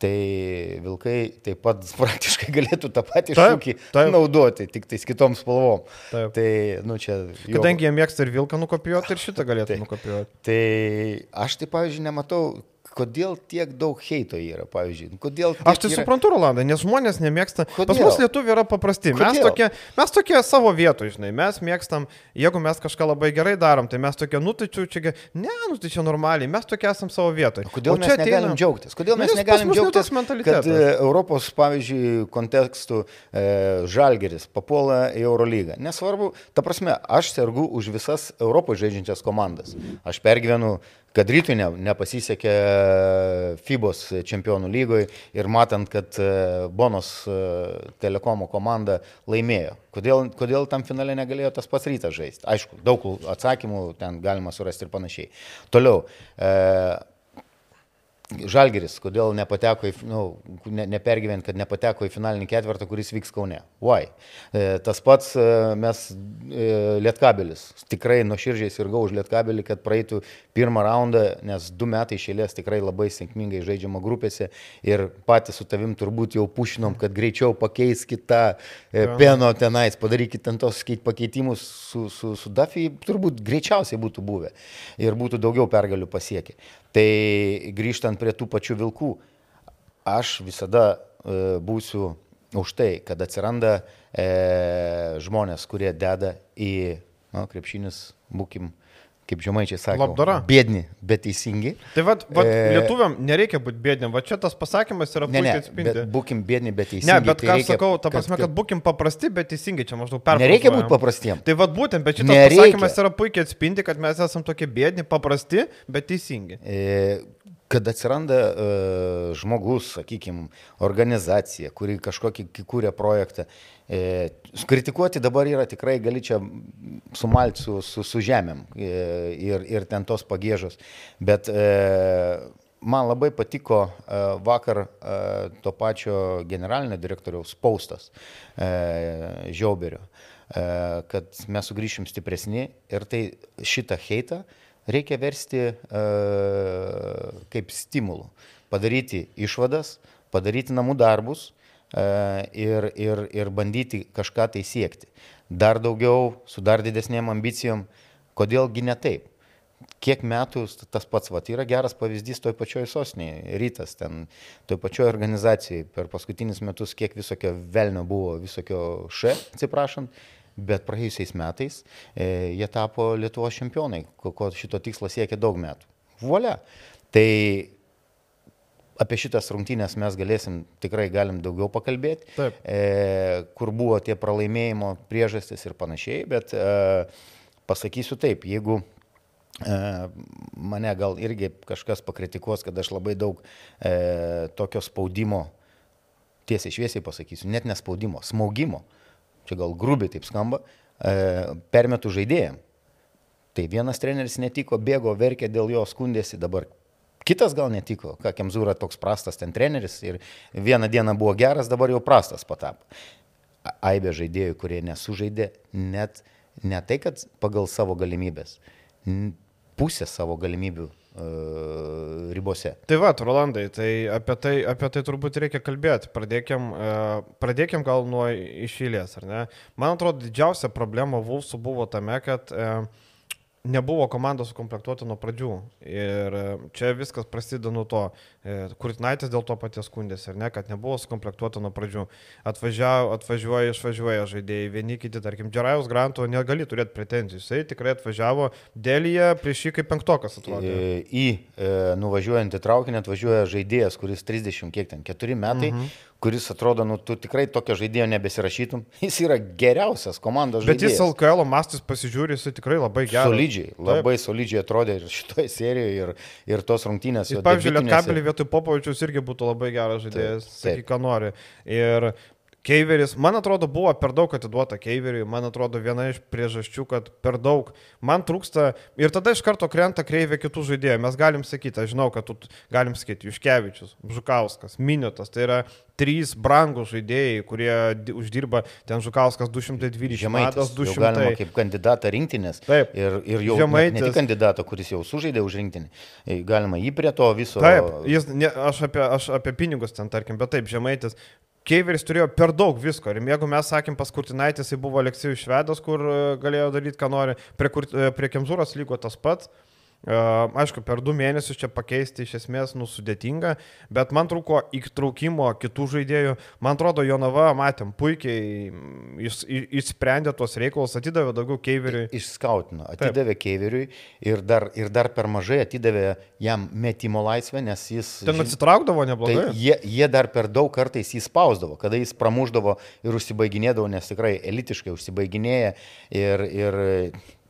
tai vilkai taip pat *laughs* praktiškai galėtų tą patį taip, šūkį taip. naudoti, tik tais kitom spalvom. Taip. Tai, nu, čia, jo... Kadangi jie mėgsta ir vilką nukopijuoti, ir šitą galėtų *laughs* tai, nukopijuoti. Tai aš tai, pavyzdžiui, nematau kodėl tiek daug heito yra, pavyzdžiui. Kodėl Aš tai yra... suprantu, Rolandai, nes žmonės nemėgsta. Kodėl? Pas mus lietuvių yra paprasti. Kodėl? Mes tokie, mes tokie savo vietoje, žinai, mes mėgstam, jeigu mes kažką labai gerai darom, tai mes tokie, nu tai čia, čia, ne, nu tai čia normaliai, mes tokie esam savo vietoje. Kodėl o mes ateina... negalim džiaugtis? Kodėl mes nu, negalim džiaugtis, kad e, Europos, pavyzdžiui, kontekstų e, žalgeris papuola į Eurolygą? Nesvarbu, ta prasme, aš sergu už visas Europos žaidžiančias komandas. Aš pergyvenu kad rytui ne, nepasisekė FIBOS čempionų lygoje ir matant, kad e, Bonos e, telekomo komanda laimėjo. Kodėl, kodėl tam finale negalėjo tas pats rytas žaisti? Aišku, daug atsakymų ten galima surasti ir panašiai. Toliau. E, Žalgeris, kodėl nepateko į, nu, ne, nepergyvent, kad nepateko į finalinį ketvirtą, kuris vyks Kaune. Why? E, tas pats e, mes e, Lietkabelis. Tikrai nuoširdžiai sirgau už Lietkabelį, kad praeitų pirmą raundą, nes du metai išėlės tikrai labai sėkmingai žaidžiama grupėse ir patys su tavim turbūt jau pušinom, kad greičiau pakeiskite tą e, peno tenais, padarykite ten tos pakeitimus su, su, su Duffy, turbūt greičiausiai būtų buvę ir būtų daugiau pergalių pasiekę. Tai grįžtant prie tų pačių vilkų, aš visada e, būsiu už tai, kad atsiranda e, žmonės, kurie deda į, na, krepšinis, būkim, kaip žemaičiai sako, labdara. Bėdni, bet teisingi. Tai vad, va, e... lietuviam nereikia būti bėdniam, va čia tas pasakymas yra puikiai ne, atspindi. Ne, būkim bėdni, bet teisingi. Ne, bet tai ką reikia, sakau, ta prasme, kad, kad būkim paprasti, bet teisingi, čia maždaug per. Nereikia būti paprastiem. Tai vad būtent, bet šitas nereikia. pasakymas yra puikiai atspindi, kad mes esame tokie bėdni, paprasti, bet teisingi. E kad atsiranda uh, žmogus, sakykime, organizacija, kuri kažkokį kūrė projektą E, kritikuoti dabar yra tikrai, gali čia sumalti su, su, su žemėm e, ir, ir ten tos pagėžos. Bet e, man labai patiko vakar to pačio generalinio direktoriaus paustas e, Žiauberio, kad mes sugrįšim stipresni ir tai šitą heitą reikia versti kaip stimulų. Padaryti išvadas, padaryti namų darbus ir, ir, ir bandyti kažką tai siekti. Dar daugiau, su dar didesnėm ambicijom, kodėlgi ne taip. Kiek metų tas pats, va, yra geras pavyzdys toj pačioj sostinėje, rytas, ten, toj pačioj organizacijai, per paskutinius metus kiek visokio velnio buvo, visokio š, atsiprašant, bet praėjusiais metais e, jie tapo Lietuvos čempionai, ko, ko šito tikslo siekia daug metų. Volia. Tai apie šitas rungtynės mes galėsim, tikrai galim daugiau pakalbėti, Taip. e, kur buvo tie pralaimėjimo priežastis ir panašiai, bet e, pasakysiu taip, jeigu e, mane gal irgi kažkas pakritikuos, kad aš labai daug e, tokio spaudimo, tiesiai šviesiai pasakysiu, net nespaudimo, smaugimo, čia gal grubiai taip skamba, e, permetų žaidėjim. Tai vienas treneris netiko, bėgo, verkė dėl jo, skundėsi, dabar Kitas gal netiko, ką Kemzūra toks prastas ten treneris ir vieną dieną buvo geras, dabar jau prastas patapo. Aibė žaidėjų, kurie nesužaidė net ne tai, kad pagal savo galimybės, pusę savo galimybių uh, ribose. Tai va, Rolandai, tai apie, tai apie tai turbūt reikia kalbėti. Pradėkim, uh, pradėkim gal nuo išėlės, ar ne? Man atrodo, didžiausia problema Vulsų buvo tame, kad uh, nebuvo komanda sukomplektuota nuo pradžių. Ir e, čia viskas prasideda nuo to. E, Kurtinaitis dėl to paties skundėsi, ar ne, kad nebuvo sukomplektuota nuo pradžių. Atvažiavo, atvažiuoja, išvažiuoja žaidėjai, vieni kiti, tarkim, Džerajus Granto negali turėti pretenzijų. Jisai tikrai atvažiavo dėlyje prieš jį kaip penktokas atrodo. Į e, nuvažiuojantį traukinį atvažiuoja žaidėjas, kuris 30, kiek ten, 4 metai. Mhm kuris atrodo, nu, tu tikrai tokio žaidėjo nebesirašytum. *laughs* Jis yra geriausias komandos žaidėjas. Bet jis LKL mastus pasižiūri, jis tikrai labai geras. Solidžiai, labai Taip. solidžiai atrodė ir šitoje serijoje, ir, ir tos rungtynės. Jis, pavyzdžiui, Lietkabelį vietoj Popovičius irgi būtų labai geras žaidėjas, sakyk, ką nori. Ir Keiveris, man atrodo, buvo per daug atiduota Keiveriui, man atrodo, viena iš priežasčių, kad per daug, man trūksta ir tada iš karto krenta kreivė kitų žaidėjų. Mes galim sakyti, aš žinau, kad tu galim sakyti, Juškevičius, Žukauskas, Miniotas, tai yra trys brangūs žaidėjai, kurie uždirba, ten Žukauskas 220, Žemaitis 200. Galima kaip kandidatą rinktinės. Taip. Ir, ir jau Žemaitis. ne tik kandidatą, kuris jau sužaidė už rinktinį, galima jį prie to viso. Taip, jis, ne, aš, apie, aš apie pinigus ten tarkim, bet taip, Žemaitis Keiveris turėjo per daug visko. Ir jeigu mes sakėm, pas Kurtinaitis, jis buvo Aleksijų išvedas, kur e, galėjo daryti, ką nori, prie, e, prie Kemzūros lygo tas pats. Aišku, per du mėnesius čia pakeisti iš esmės nusudėtinga, bet man trūko įtraukimo kitų žaidėjų. Man atrodo, Jonava, matėm, puikiai išsprendė tuos reikalus, atidavė daugiau keiveriui. Išskautino, atidavė Taip. keiveriui ir dar, ir dar per mažai atidavė jam metimo laisvę, nes jis... Ten atsitraukdavo neblogai. Tai jie, jie dar per daug kartais jį spausdavo, kada jis pramuždavo ir užsibaiginėdavo, nes tikrai elitiškai užsibaiginėja ir... ir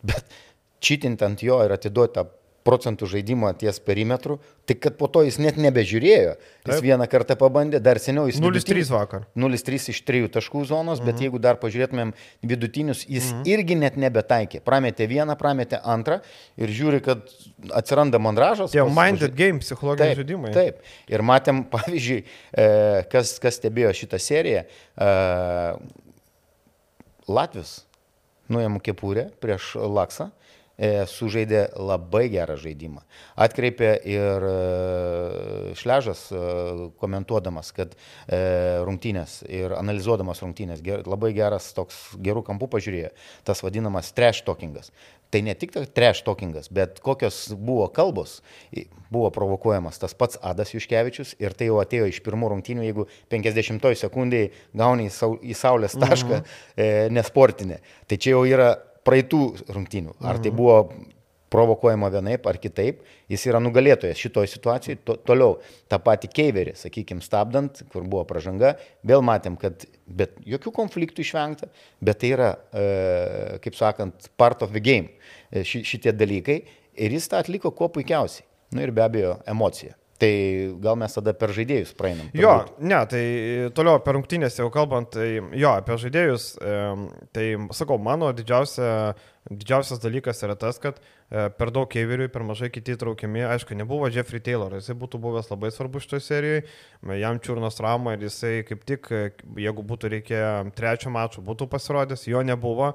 bet čitint ant jo ir atiduoti tą procentų žaidimo ties perimetru, tik kad po to jis net nebežiūrėjo. Jis Taip. vieną kartą pabandė, dar seniau jis... 0-3 vakar. 0-3 iš 3 taškų zonos, mhm. bet jeigu dar pažiūrėtumėm vidutinius, jis mhm. irgi net nebetaikė. Prametė vieną, prametė antrą ir žiūri, kad atsiranda mandražas. Tie minded game, psichologiniai taip, žaidimai. Taip. Ir matėm, *laughs* pavyzdžiui, e, kas, kas stebėjo šitą seriją, e, Latvis nuėmė kepurę prieš Laksą sužaidė labai gerą žaidimą. Atkreipė ir e, Šležas e, komentuodamas, kad rungtynės ir analizuodamas rungtynės labai geras toks gerų kampų pažiūrėjo, tas vadinamas trash talkingas. Tai ne tik trash talkingas, bet kokios buvo kalbos, buvo provokuojamas tas pats Adas Juškevičius ir tai jau atėjo iš pirmų rungtynių, jeigu 50 sekundėje gauni į saulės tašką, mhm. e, nesportinė. Tai čia jau yra praeitų rungtynių. Ar tai mhm. buvo provokuojama vienaip ar kitaip, jis yra nugalėtojas šitoje situacijoje. To, toliau tą patį keiverį, sakykime, stabdant, kur buvo pažanga, vėl matėm, kad bet jokių konfliktų išvengta, bet tai yra, e, kaip sakant, part of the game e, ši, šitie dalykai ir jis tą atliko kuo puikiausiai. Na nu ir be abejo, emocija. Tai gal mes tada per žaidėjus praeinam. Turbūt. Jo, ne, tai toliau apie rungtynės jau kalbant, tai jo, apie žaidėjus, tai sakau, mano didžiausia, didžiausias dalykas yra tas, kad e, per daug keiveriui, per mažai kiti traukiami, aišku, nebuvo Jeffrey Taylor, jisai būtų buvęs labai svarbus šitoje serijoje, jam čiurnos trauma ir jisai kaip tik, e, jeigu būtų reikėję trečio mačo, būtų pasirodęs, jo nebuvo.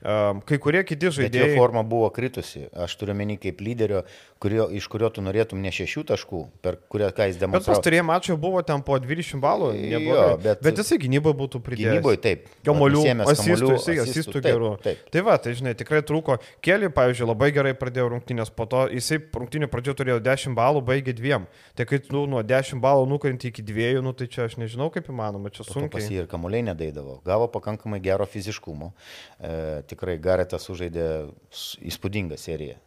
Kai kurie kiti žaidėjai. Bet jo forma buvo kritusi. Aš turiu menį kaip lyderio, kurio, iš kurio tu norėtum ne šešių taškų, per kurią ką jis demonstravo. Bet pastarėjai mačiai buvo ten po 20 balų. Jo, bet, bet jisai gynyboje būtų pridėjęs. Gynyboje taip. Kamolių, asistų, jisai asistų gerų. Taip, taip. Tai va, tai žinai, tikrai trūko. Keli, pavyzdžiui, labai gerai pradėjo rungtynės, po to jisai rungtynį pradžio turėjo 10 balų, baigė dviem. Tai kai nu, nuo 10 balų nukrenti iki dviejų, nu, tai čia aš nežinau kaip įmanoma, čia sunku. Pas jį ir kamuoliai nedaidavo. Gavo pakankamai gero fiziškumo. E, tikrai Garetas sužaidė įspūdingą seriją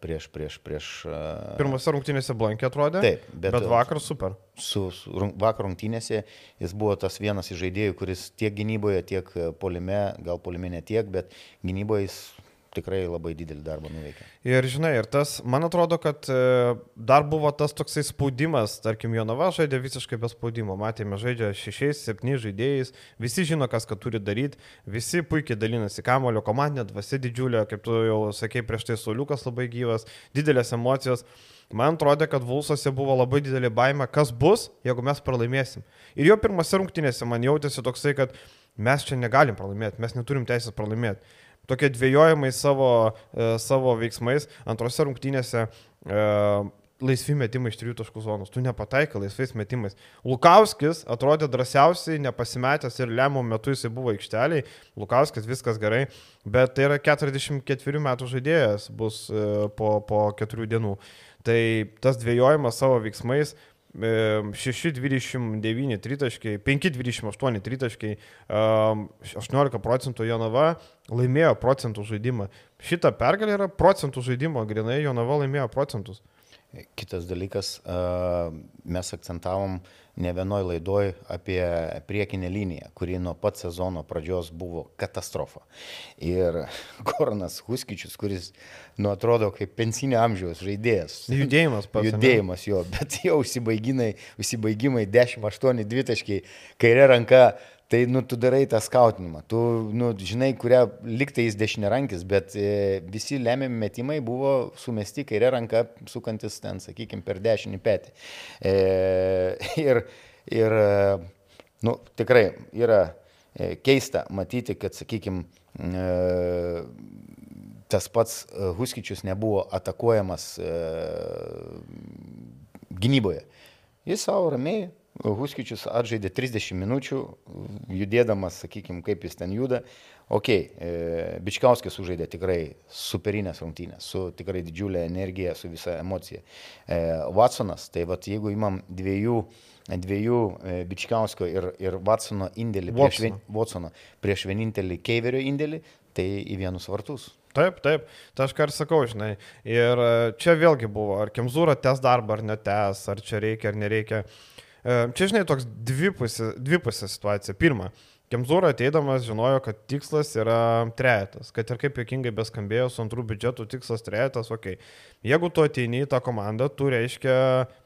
prieš, prieš, prieš. E, Pirmose rungtynėse blankė atrodė. Taip, bet, bet vakar super. Su, su vakar rungtynėse jis buvo tas vienas iš žaidėjų, kuris tiek gynyboje, tiek polime, gal polime ne tiek, bet gynyboje jis tikrai labai didelį darbą nuveikė. Ir žinai, ir tas, man atrodo, kad e, dar buvo tas toksai spaudimas, tarkim, Jonava žaidė visiškai be spaudimo, matėme, žaidžia šešiais, septyniais žaidėjais, visi žino, kas ką turi daryti, visi puikiai dalinasi kamulio, komandinė dvasia didžiulė, kaip tu jau sakei, prieš tai Sauliukas labai gyvas, didelės emocijos. Man atrodo, kad Vulsose buvo labai didelė baime, kas bus, jeigu mes pralaimėsim. Ir jo pirmose rungtynėse man jautėsi toksai, kad mes čia negalim pralaimėti, mes neturim teisės pralaimėti tokie dvėjojimai savo, e, savo veiksmais. Antrose rungtynėse e, laisvi metimai iš trijų taškų zonos, tu nepataikai laisvais metimais. Lukauskis atrodė drąsiausiai, nepasimetęs ir lemų metu jisai buvo aikšteliai, Lukauskis viskas gerai, bet tai yra 44 metų žaidėjas bus e, po, po keturių dienų. Tai tas dvėjojimas savo veiksmais 6,29 tritaškai, 5,28 tritaškai, 18 procentų Jonava laimėjo procentų žaidimą. Šita pergalė yra procentų žaidimo, grinai Jonava laimėjo procentus. Kitas dalykas, mes akcentavom ne vienoj laidoj apie priekinę liniją, kuri nuo pat sezono pradžios buvo katastrofa. Ir *laughs* Koronas Huskičius, kuris, nu, atrodo kaip pensinio amžiaus žaidėjas. Judėjimas pats. Judėjimas jo, bet *laughs* jau užsibaigimai 10-8 dvitaškiai, kairė ranka Tai, nu, tu darai tą skautinimą. Tu, nu, žinai, kurią liktai jis dešinė rankis, bet e, visi lemiami metimai buvo sumesti kairė ranka, sukantis ten, sakykime, per dešinį petį. E, *laughs* ir, ir, nu, tikrai yra e, keista matyti, kad, sakykime, e, tas pats Huskičius nebuvo atakuojamas e, gynyboje. Jis savo ramiai Huskičius atžaidė 30 minučių, judėdamas, sakykime, kaip jis ten juda. Ok, e, Bičkauskis sužaidė tikrai superinės rungtynės, su tikrai didžiulė energija, su visa emocija. E, Watsonas, tai vad jeigu imam dviejų, dviejų e, Bičkauskio ir, ir Watsono indėlį prieš, vien, Watsono, prieš vienintelį Keiverio indėlį, tai į vienus vartus. Taip, taip, tai aš ką ir sakau, žinai. Ir čia vėlgi buvo, ar Kemzūra tes darbą ar netes, ar čia reikia ar nereikia. Čia, žinai, toks dvipusė, dvipusė situacija. Pirma, Kemzūra ateidamas žinojo, kad tikslas yra trejetas, kad ir kaip jokingai beskambėjo, su antrų biudžetų tikslas trejetas, okei. Okay. Jeigu tu ateini į tą komandą, tu reiškia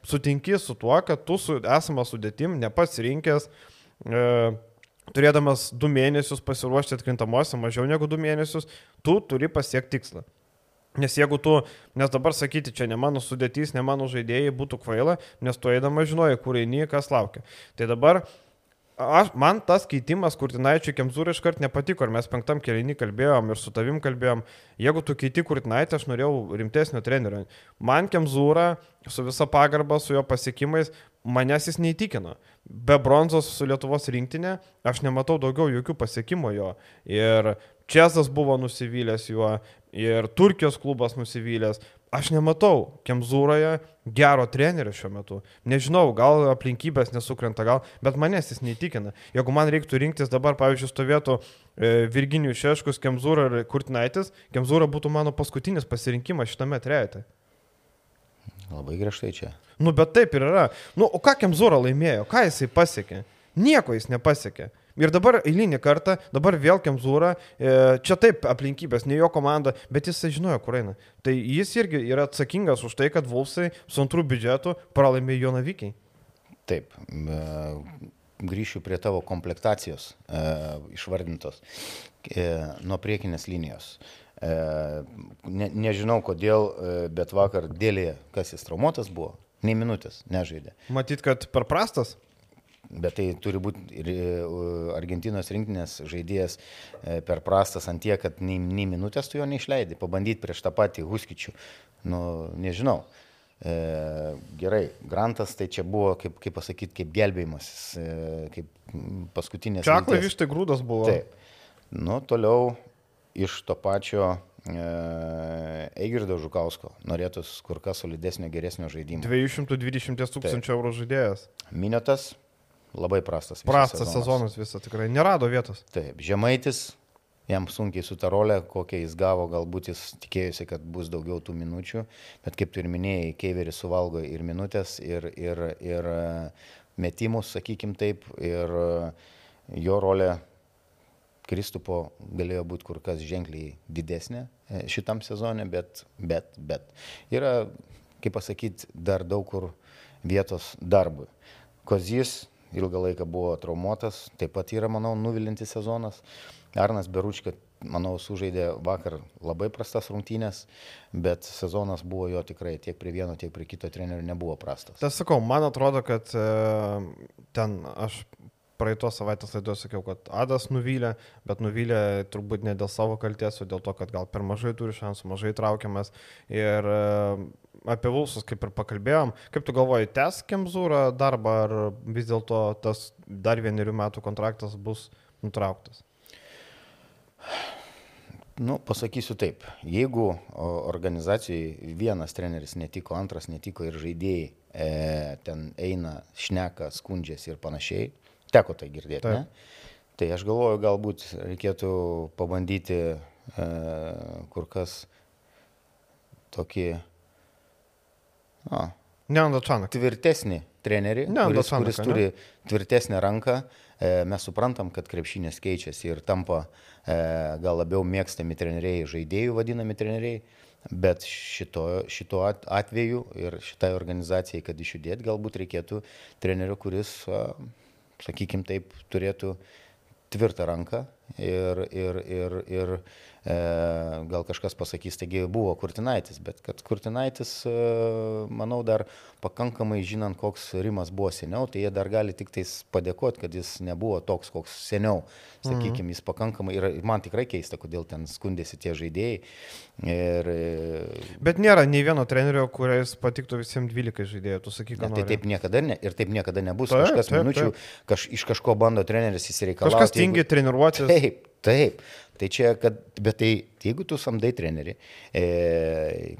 sutinki su tuo, kad tu su esama sudėtim, nepasirinkęs, e, turėdamas du mėnesius pasiruošti atkrintamosią, mažiau negu du mėnesius, tu turi pasiekti tikslą. Nes jeigu tu, nes dabar sakyti, čia ne mano sudėtys, ne mano žaidėjai, būtų kvaila, nes tu eidama žinoji, kur eini, kas laukia. Tai dabar aš, man tas keitimas Kurtinaičiui Kemzūrai iškart nepatiko, ir mes penktam kelinį kalbėjom ir su tavim kalbėjom, jeigu tu keiti Kurtinaitį, aš norėjau rimtesnio trenerio. Man Kemzūra su visa pagarba, su jo pasiekimais, manęs jis neįtikino. Be bronzos su Lietuvos rinktinė aš nematau daugiau jokių pasiekimų jo. Ir Česas buvo nusivylęs juo, ir Turkijos klubas nusivylęs. Aš nematau Kemzūroje gero trenerio šiuo metu. Nežinau, gal aplinkybės nesukrenta, gal, bet manęs jis neįtikina. Jeigu man reiktų rinktis dabar, pavyzdžiui, stovėtų e, Virginijų Šeškus, Kemzūra ir Kurtinaitis, Kemzūra būtų mano paskutinis pasirinkimas šitame trejate. Labai griežtai čia. Nu, bet taip ir yra. Nu, o ką Kemzūra laimėjo, ką jisai pasiekė? Nieko jis nepasiekė. Ir dabar eilinį kartą, dabar vėl Kemzūra, e, čia taip aplinkybės, ne jo komanda, bet jis žinojo, kur eina. Tai jis irgi yra atsakingas už tai, kad Vulsai su antrų biudžetu pralaimėjo Jonavykiai. Taip, e, grįšiu prie tavo komplektacijos e, išvardintos nuo priekinės linijos. Ne, nežinau kodėl, bet vakar dėlė, kas jis traumuotas buvo, nei minutės nežaidė. Matyt, kad per prastas? Bet tai turi būti ir e, Argentinos rinktinės žaidėjas e, per prastas ant tie, kad nei, nei minutės tu jo neišleidai. Pabandyti prieš tą patį Huskičių. Nu, nežinau. E, gerai, Grantas tai čia buvo, kaip, kaip pasakyti, kaip gelbėjimas, e, kaip paskutinės. Čia klavištai grūdas buvo. Taip. Nu, toliau iš to pačio e, Eigirdo Žukausko norėtus kur kas solidesnio, geresnio žaidimo. 220 tūkstančių eurų žaidėjas. Minėtas Labai prastas. Prastas sezonas, sezonas visą tikrai. Nerado vietos. Taip, Žemaitis, jam sunkiai su ta rolė, kokią jis gavo, galbūt jis tikėjosi, kad bus daugiau tų minučių, bet kaip tu ir minėjai, Keiveris suvalgo ir minutės, ir, ir, ir e, metimus, sakykim taip, ir e, jo rolė Kristupo galėjo būti kur kas ženkliai didesnė e, šitam sezonė, bet, bet, bet yra, kaip pasakyti, dar daug kur vietos darbui. Kozys ilgą laiką buvo traumuotas, taip pat yra, manau, nuvilintis sezonas. Arnas Beručka, manau, sužaidė vakar labai prastas rungtynės, bet sezonas buvo jo tikrai tiek prie vieno, tiek prie kito trenerių nebuvo prastas. Tas sakau, man atrodo, kad e, ten aš praeitos savaitės laidoje sakiau, kad Adas nuvylė, bet nuvylė turbūt ne dėl savo kalties, o dėl to, kad gal per mažai turi šansų, mažai traukiamas. Ir e, apie Vulsus kaip ir pakalbėjom. Kaip tu galvoji, tęs Kemzūrą darbą ar vis dėlto tas dar vienerių metų kontraktas bus nutrauktas? Nu, pasakysiu taip, jeigu organizacijai vienas treneris netiko, antras netiko ir žaidėjai e, ten eina, šneka, skundžiasi ir panašiai, teko tai girdėti, taip. ne? Tai aš galvoju, galbūt reikėtų pabandyti e, kur kas tokį o, Neandačaną. Tvirtesnį trenerį, kuris, kuris turi tvirtesnę ranką. E, mes suprantam, kad krepšinės keičiasi ir tampa e, gal labiau mėgstami treneriai, žaidėjų vadinami treneriai. Bet šito, šito atveju ir šitai organizacijai, kad išjudėt, galbūt reikėtų trenerio, kuris, sakykime taip, turėtų tvirtą ranką ir, ir, ir, ir e, gal kažkas pasakys, taigi buvo Kurtinaitis, bet kad Kurtinaitis, e, manau, dar pakankamai žinant, koks Rimas buvo seniau, tai jie dar gali tik tais padėkoti, kad jis nebuvo toks, koks seniau. Sakykime, mhm. jis pakankamai ir man tikrai keista, kodėl ten skundėsi tie žaidėjai. Ir, e, bet nėra nei vieno trenerio, kuris patiktų visiems 12 žaidėjų, tu sakyk, kad tai taip niekada ne, ir taip niekada nebus. Taip, Kažkas taip, minučių taip. Kaž, iš kažko bando treneris įsireikalauti. Kažkas tingi jeigu... treniruotis. Taip, taip. Tai čia, kad, bet tai jeigu tu samdai trenerį, e,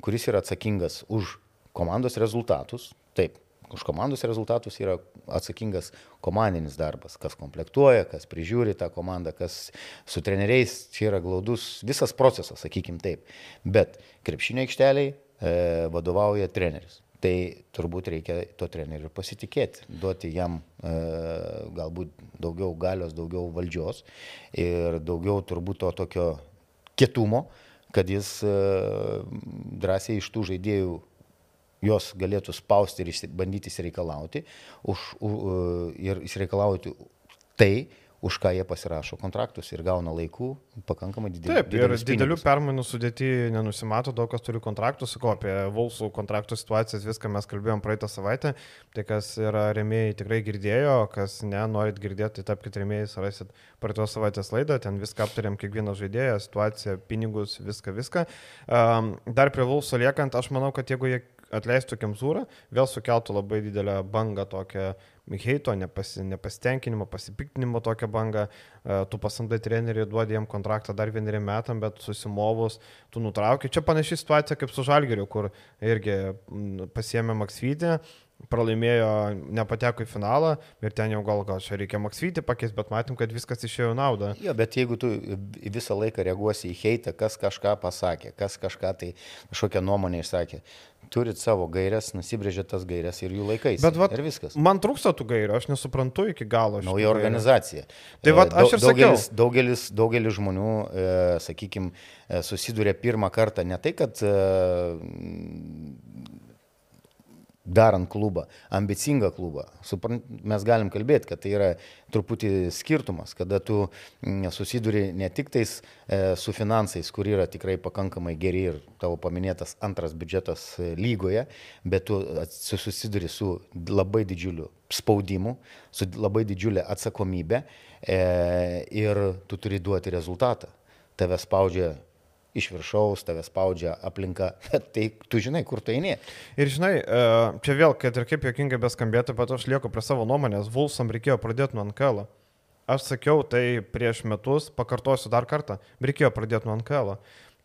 kuris yra atsakingas už komandos rezultatus, taip, už komandos rezultatus yra atsakingas komandinis darbas, kas komplektuoja, kas prižiūri tą komandą, kas su treneriais, čia yra glaudus visas procesas, sakykim taip. Bet krepšinio aikšteliai e, vadovauja treneris. Tai turbūt reikia to treneriu pasitikėti, duoti jam e, galbūt daugiau galios, daugiau valdžios ir daugiau turbūt to tokio kietumo, kad jis e, drąsiai iš tų žaidėjų jos galėtų spausti ir bandyti įsireikalauti už, u, ir įsireikalauti tai, už ką jie pasirašo kontraktus ir gauna laikų pakankamai didelių. Taip, ir didelių pinigus. permainų sudėti nenusimato, daug kas turi kontraktus, sakau, apie Volsų kontraktų situacijas viską mes kalbėjom praeitą savaitę, tai kas yra remėjai tikrai girdėjo, kas ne, norit girdėti, tai tapkite remėjais, rasit praeitos savaitės laidą, ten viską aptarėm, kiekvieną žaidėją, situaciją, pinigus, viską, viską. Um, dar prie Volsų liekant, aš manau, kad jeigu jie atleistų Kemzūrą, vėl sukeltų labai didelę bangą tokią heito, nepasi, nepasitenkinimo, pasipiktinimo tokią bangą, e, tu pasamdai trenerių, duodi jam kontraktą dar vieneriem metam, bet susimovus, tu nutrauki. Čia panaši situacija kaip su Žalgeriu, kur irgi pasiemė Maksvytį, pralaimėjo, nepateko į finalą ir ten jau gal gal čia reikia Maksvytį pakeisti, bet matym, kad viskas išėjo naudą. Jo, bet jeigu tu visą laiką reaguosi į heitą, kas kažką pasakė, kas kažką tai kažkokią nuomonę išsakė, turit savo gairias, nusibrėžėt tas gairias ir jų laikais. Bet vat, ir viskas. Man trūksta tų gairių, aš nesuprantu iki galo. Nauja organizacija. Tai vat, aš ir daugelis, sakiau. Daugelis, daugelis žmonių, e, sakykime, susiduria pirmą kartą ne tai, kad e, darant klubą, ambicingą klubą. Suprant, mes galim kalbėti, kad tai yra truputį skirtumas, kada tu mm, susiduri ne tik tais e, su finansais, kur yra tikrai pakankamai geri ir tavo paminėtas antras biudžetas e, lygoje, bet tu susiduri su labai didžiuliu spaudimu, su labai didžiulė atsakomybė e, ir tu turi duoti rezultatą. Tave spaudžia iš viršaus, tave spaudžia aplinka, *laughs* tai tu žinai, kur tu eini. Ir žinai, e, čia vėl, kad ir kaip jokingai beskambėtų, bet aš lieku prie savo nuomonės, Vulsam reikėjo pradėti nuo NKL. Aš sakiau tai prieš metus, pakartosiu dar kartą, reikėjo pradėti nuo NKL.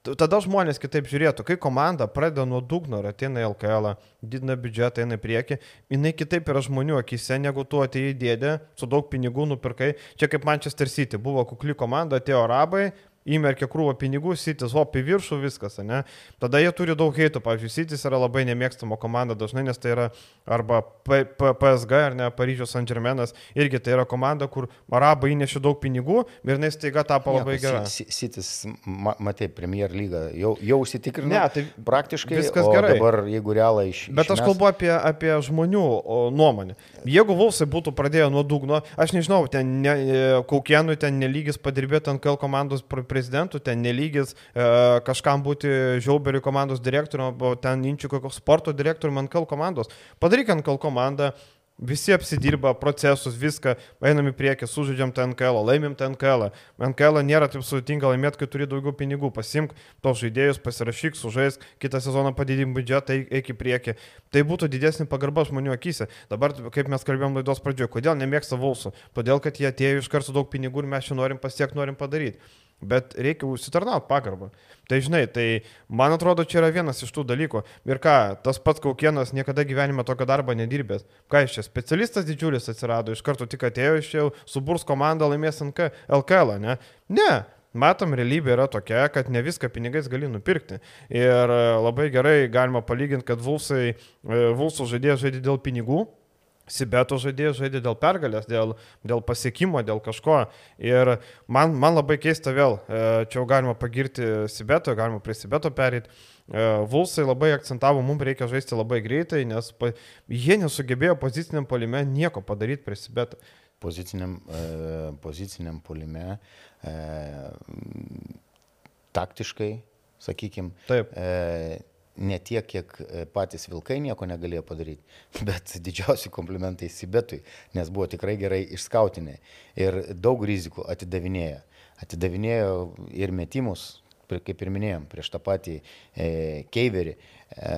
Tada žmonės kitaip žiūrėtų, kai komanda pradeda nuo dugno ir ateina į LKL, didina biudžetą, eina į priekį, jinai kitaip yra žmonių akise, negu tu atėjai dėdė, su daug pinigų nupirkai. Čia kaip Manchester City, buvo kukli komanda, atėjo arabai, įmerkia krūvą pinigų, Sitis, hop į viršų, viskas, ne? Tada jie turi daug heitų, pavyzdžiui, Sitis yra labai nemėgstama komanda dažnai, nes tai yra arba P P PSG ar ne, Paryžiaus St. Germainas, irgi tai yra komanda, kur arabai įnešė daug pinigų ir jinai staiga tapo labai gera. Sitis, matai, Premier lyga, jau, jau užsitikrino. Ne, tai praktiškai viskas gerai. Dabar jeigu realai iš... Bet aš kalbu apie, apie žmonių nuomonę. Jeigu Vulsai būtų pradėję nuo dugno, aš nežinau, ten ne, Kaukienui ten nelygis padirbėti ant KL komandos prezidentų, ten nelygis e, kažkam būti Žiauberių komandos direktoriumi, o ten Inčių kokio sporto direktoriumi ant KL komandos. Padaryk ant KL komandą, Visi apsidirba procesus, viską, einam į priekį, sužaidžiam tą NKL, laimim tą NKL. NKL nėra taip sudėtinga laimėti, kai turi daugiau pinigų. Pasimk tos žaidėjus, pasirašyk, sužaisk, kitą sezoną padidink biudžetą, eik į priekį. Tai būtų didesnė pagarba žmonių akise. Dabar, kaip mes kalbėjom laidos pradžioje, kodėl nemėgsta Vulsų? Todėl, kad jie atėjo iš karto daug pinigų ir mes čia norim pasiekti, norim padaryti bet reikia užsitarnauti pagarbą. Tai žinai, tai man atrodo, čia yra vienas iš tų dalykų. Ir ką, tas pats Kaukienas niekada gyvenime tokio darbo nedirbęs. Ką iš čia, specialistas didžiulis atsirado, iš karto tik atėjo iš čia, suburs komanda laimės NK, LKL, ne? Ne, matom, realybė yra tokia, kad ne viską pinigais gali nupirkti. Ir e, labai gerai galima palyginti, kad Vulsai, e, Vulsų žaidėjai žaidė dėl pinigų, Sibeto žaidėjas žaidė dėl pergalės, dėl, dėl pasiekimo, dėl kažko. Ir man, man labai keista vėl, e, čia jau galima pagirti Sibeto, galima prie Sibeto perėti. E, Vulsai labai akcentavo, mums reikia žaisti labai greitai, nes pa, jie nesugebėjo poziciniam polime nieko padaryti prie Sibeto. Poziciniam, e, poziciniam polime e, taktiškai, sakykime, Taip. E, ne tiek, kiek e, patys vilkai nieko negalėjo padaryti, *laughs* bet didžiausi komplimentai Sibetui, nes buvo tikrai gerai išskautinė ir daug rizikų atidavinėjo. Atidavinėjo ir metimus, kaip ir minėjom, prieš tą patį e, Keiverį, e,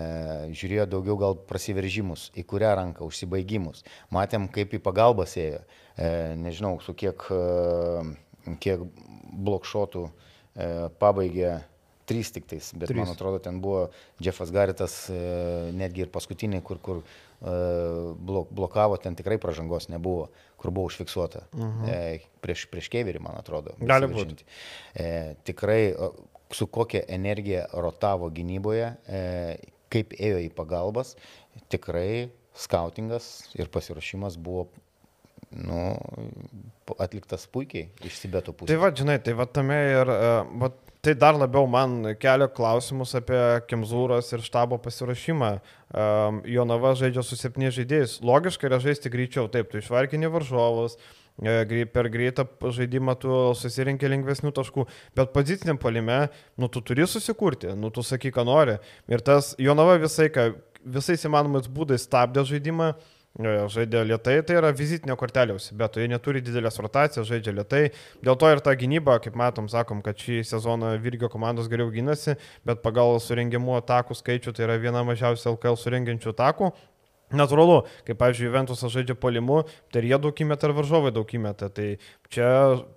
žiūrėjo daugiau gal prasiveržimus, į kurią ranką užsibaigimus. Matėm, kaip į pagalbą ėjo, e, nežinau, su kiek, e, kiek blokšotų e, pabaigė trys tik tais, bet trys. man atrodo, ten buvo Jeffas Garitas, e, netgi ir paskutiniai, kur, kur e, blok, blokavo, ten tikrai pažangos nebuvo, kur buvo užfiksuota. Uh mhm. -huh. e, prieš, prieš keverį, man atrodo. Gali būti. Tikrai su kokia energija rotavo gynyboje, kaip ėjo į pagalbas, tikrai skautingas ir pasiruošimas buvo nu, atliktas puikiai iš Sibeto pusės. Tai va, žinai, tai va tame ir, va, tai dar labiau man kelia klausimus apie Kemzūros ir štabo pasirašymą. Um, Jonava žaidžia su septyniais žaidėjais. Logiška yra žaisti greičiau, taip, tu išvarkini varžovus, e, per greitą žaidimą tu susirinkė lengvesnių taškų, bet poziciniam palime, nu tu turi susikurti, nu tu sakyk, ką nori. Ir tas Jonava visai, visais įmanomais būdais stabdė žaidimą, uh, Žaidė lietai, tai yra vizitinė kortelė, bet jie neturi didelės rotacijos, žaidžia lietai. Dėl to ir ta gynyba, kaip matom, sakom, kad šį sezoną Virgio komandos geriau gynasi, bet pagal surengiamų atakų skaičių tai yra viena mažiausia LKL surengiančių atakų. Natūralu, kaip, pavyzdžiui, Juventusas žaidžia polimu, tai jie daug įmeta, ir varžovai daug įmeta. Tai čia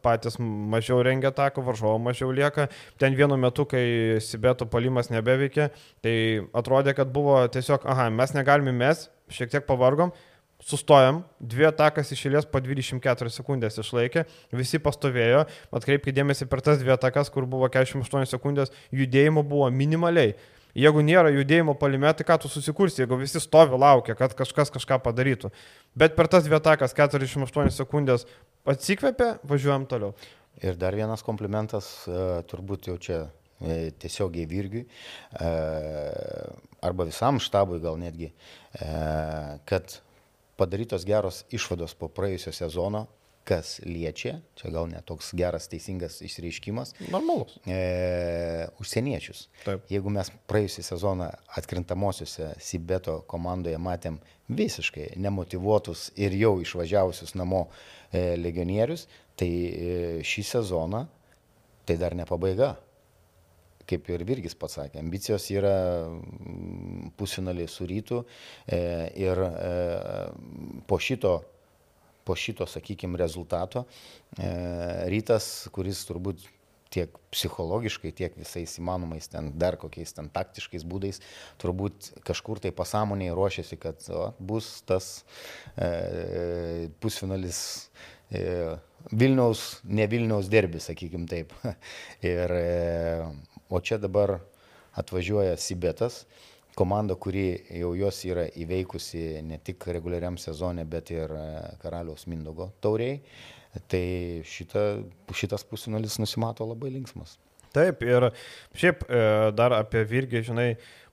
patys mažiau rengia ataką, varžovo mažiau lieka. Ten vienu metu, kai Sibeto polimas nebeveikia, tai atrodė, kad buvo tiesiog, aha, mes negalime mes, šiek tiek pavargom, sustojom, dvi atakas išėlės po 24 sekundės išlaikė, visi pastovėjo, atkreipkite dėmesį per tas dvi atakas, kur buvo 48 sekundės, judėjimo buvo minimaliai. Jeigu nėra judėjimo palime, tai ką tu susikursi, jeigu visi stovi laukia, kad kažkas kažką padarytų. Bet per tas dvi atakas 48 sekundės atsikvėpė, važiuojam toliau. Ir dar vienas komplimentas, e, turbūt jau čia e, tiesiogiai Virgiui, e, arba visam štabui gal netgi, kad padarytos geros išvados po praėjusio sezono, kas liečia, čia gal netoks geras, teisingas išreiškimas. Normalus. E, užsieniečius. Taip. Jeigu mes praėjusią sezoną atkrintamosiuose Sibeto komandoje matėm visiškai nemotivuotus ir jau išvažiavusius namo e, legionierius, tai e, šį sezoną tai dar ne pabaiga kaip ir Virgis pats sakė, ambicijos yra mm, pusfinaliai su rytu e, ir e, po šito, po šito, sakykime, rezultato e, rytas, kuris turbūt tiek psichologiškai, tiek visais įmanomais ten dar kokiais ten taktiškais būdais, turbūt kažkur tai pasąmonėje ruošiasi, kad o, bus tas e, pusfinalis e, Vilniaus, ne Vilniaus derbis, sakykim taip. *laughs* ir e, O čia dabar atvažiuoja Sibetas, komanda, kuri jau jos yra įveikusi ne tik reguliariam sezone, bet ir e, Karaliaus Mindogo tauriai. Tai šita, šitas pusinalis nusimato labai linksmas. Taip, ir šiaip e, dar apie Virgį, žinai,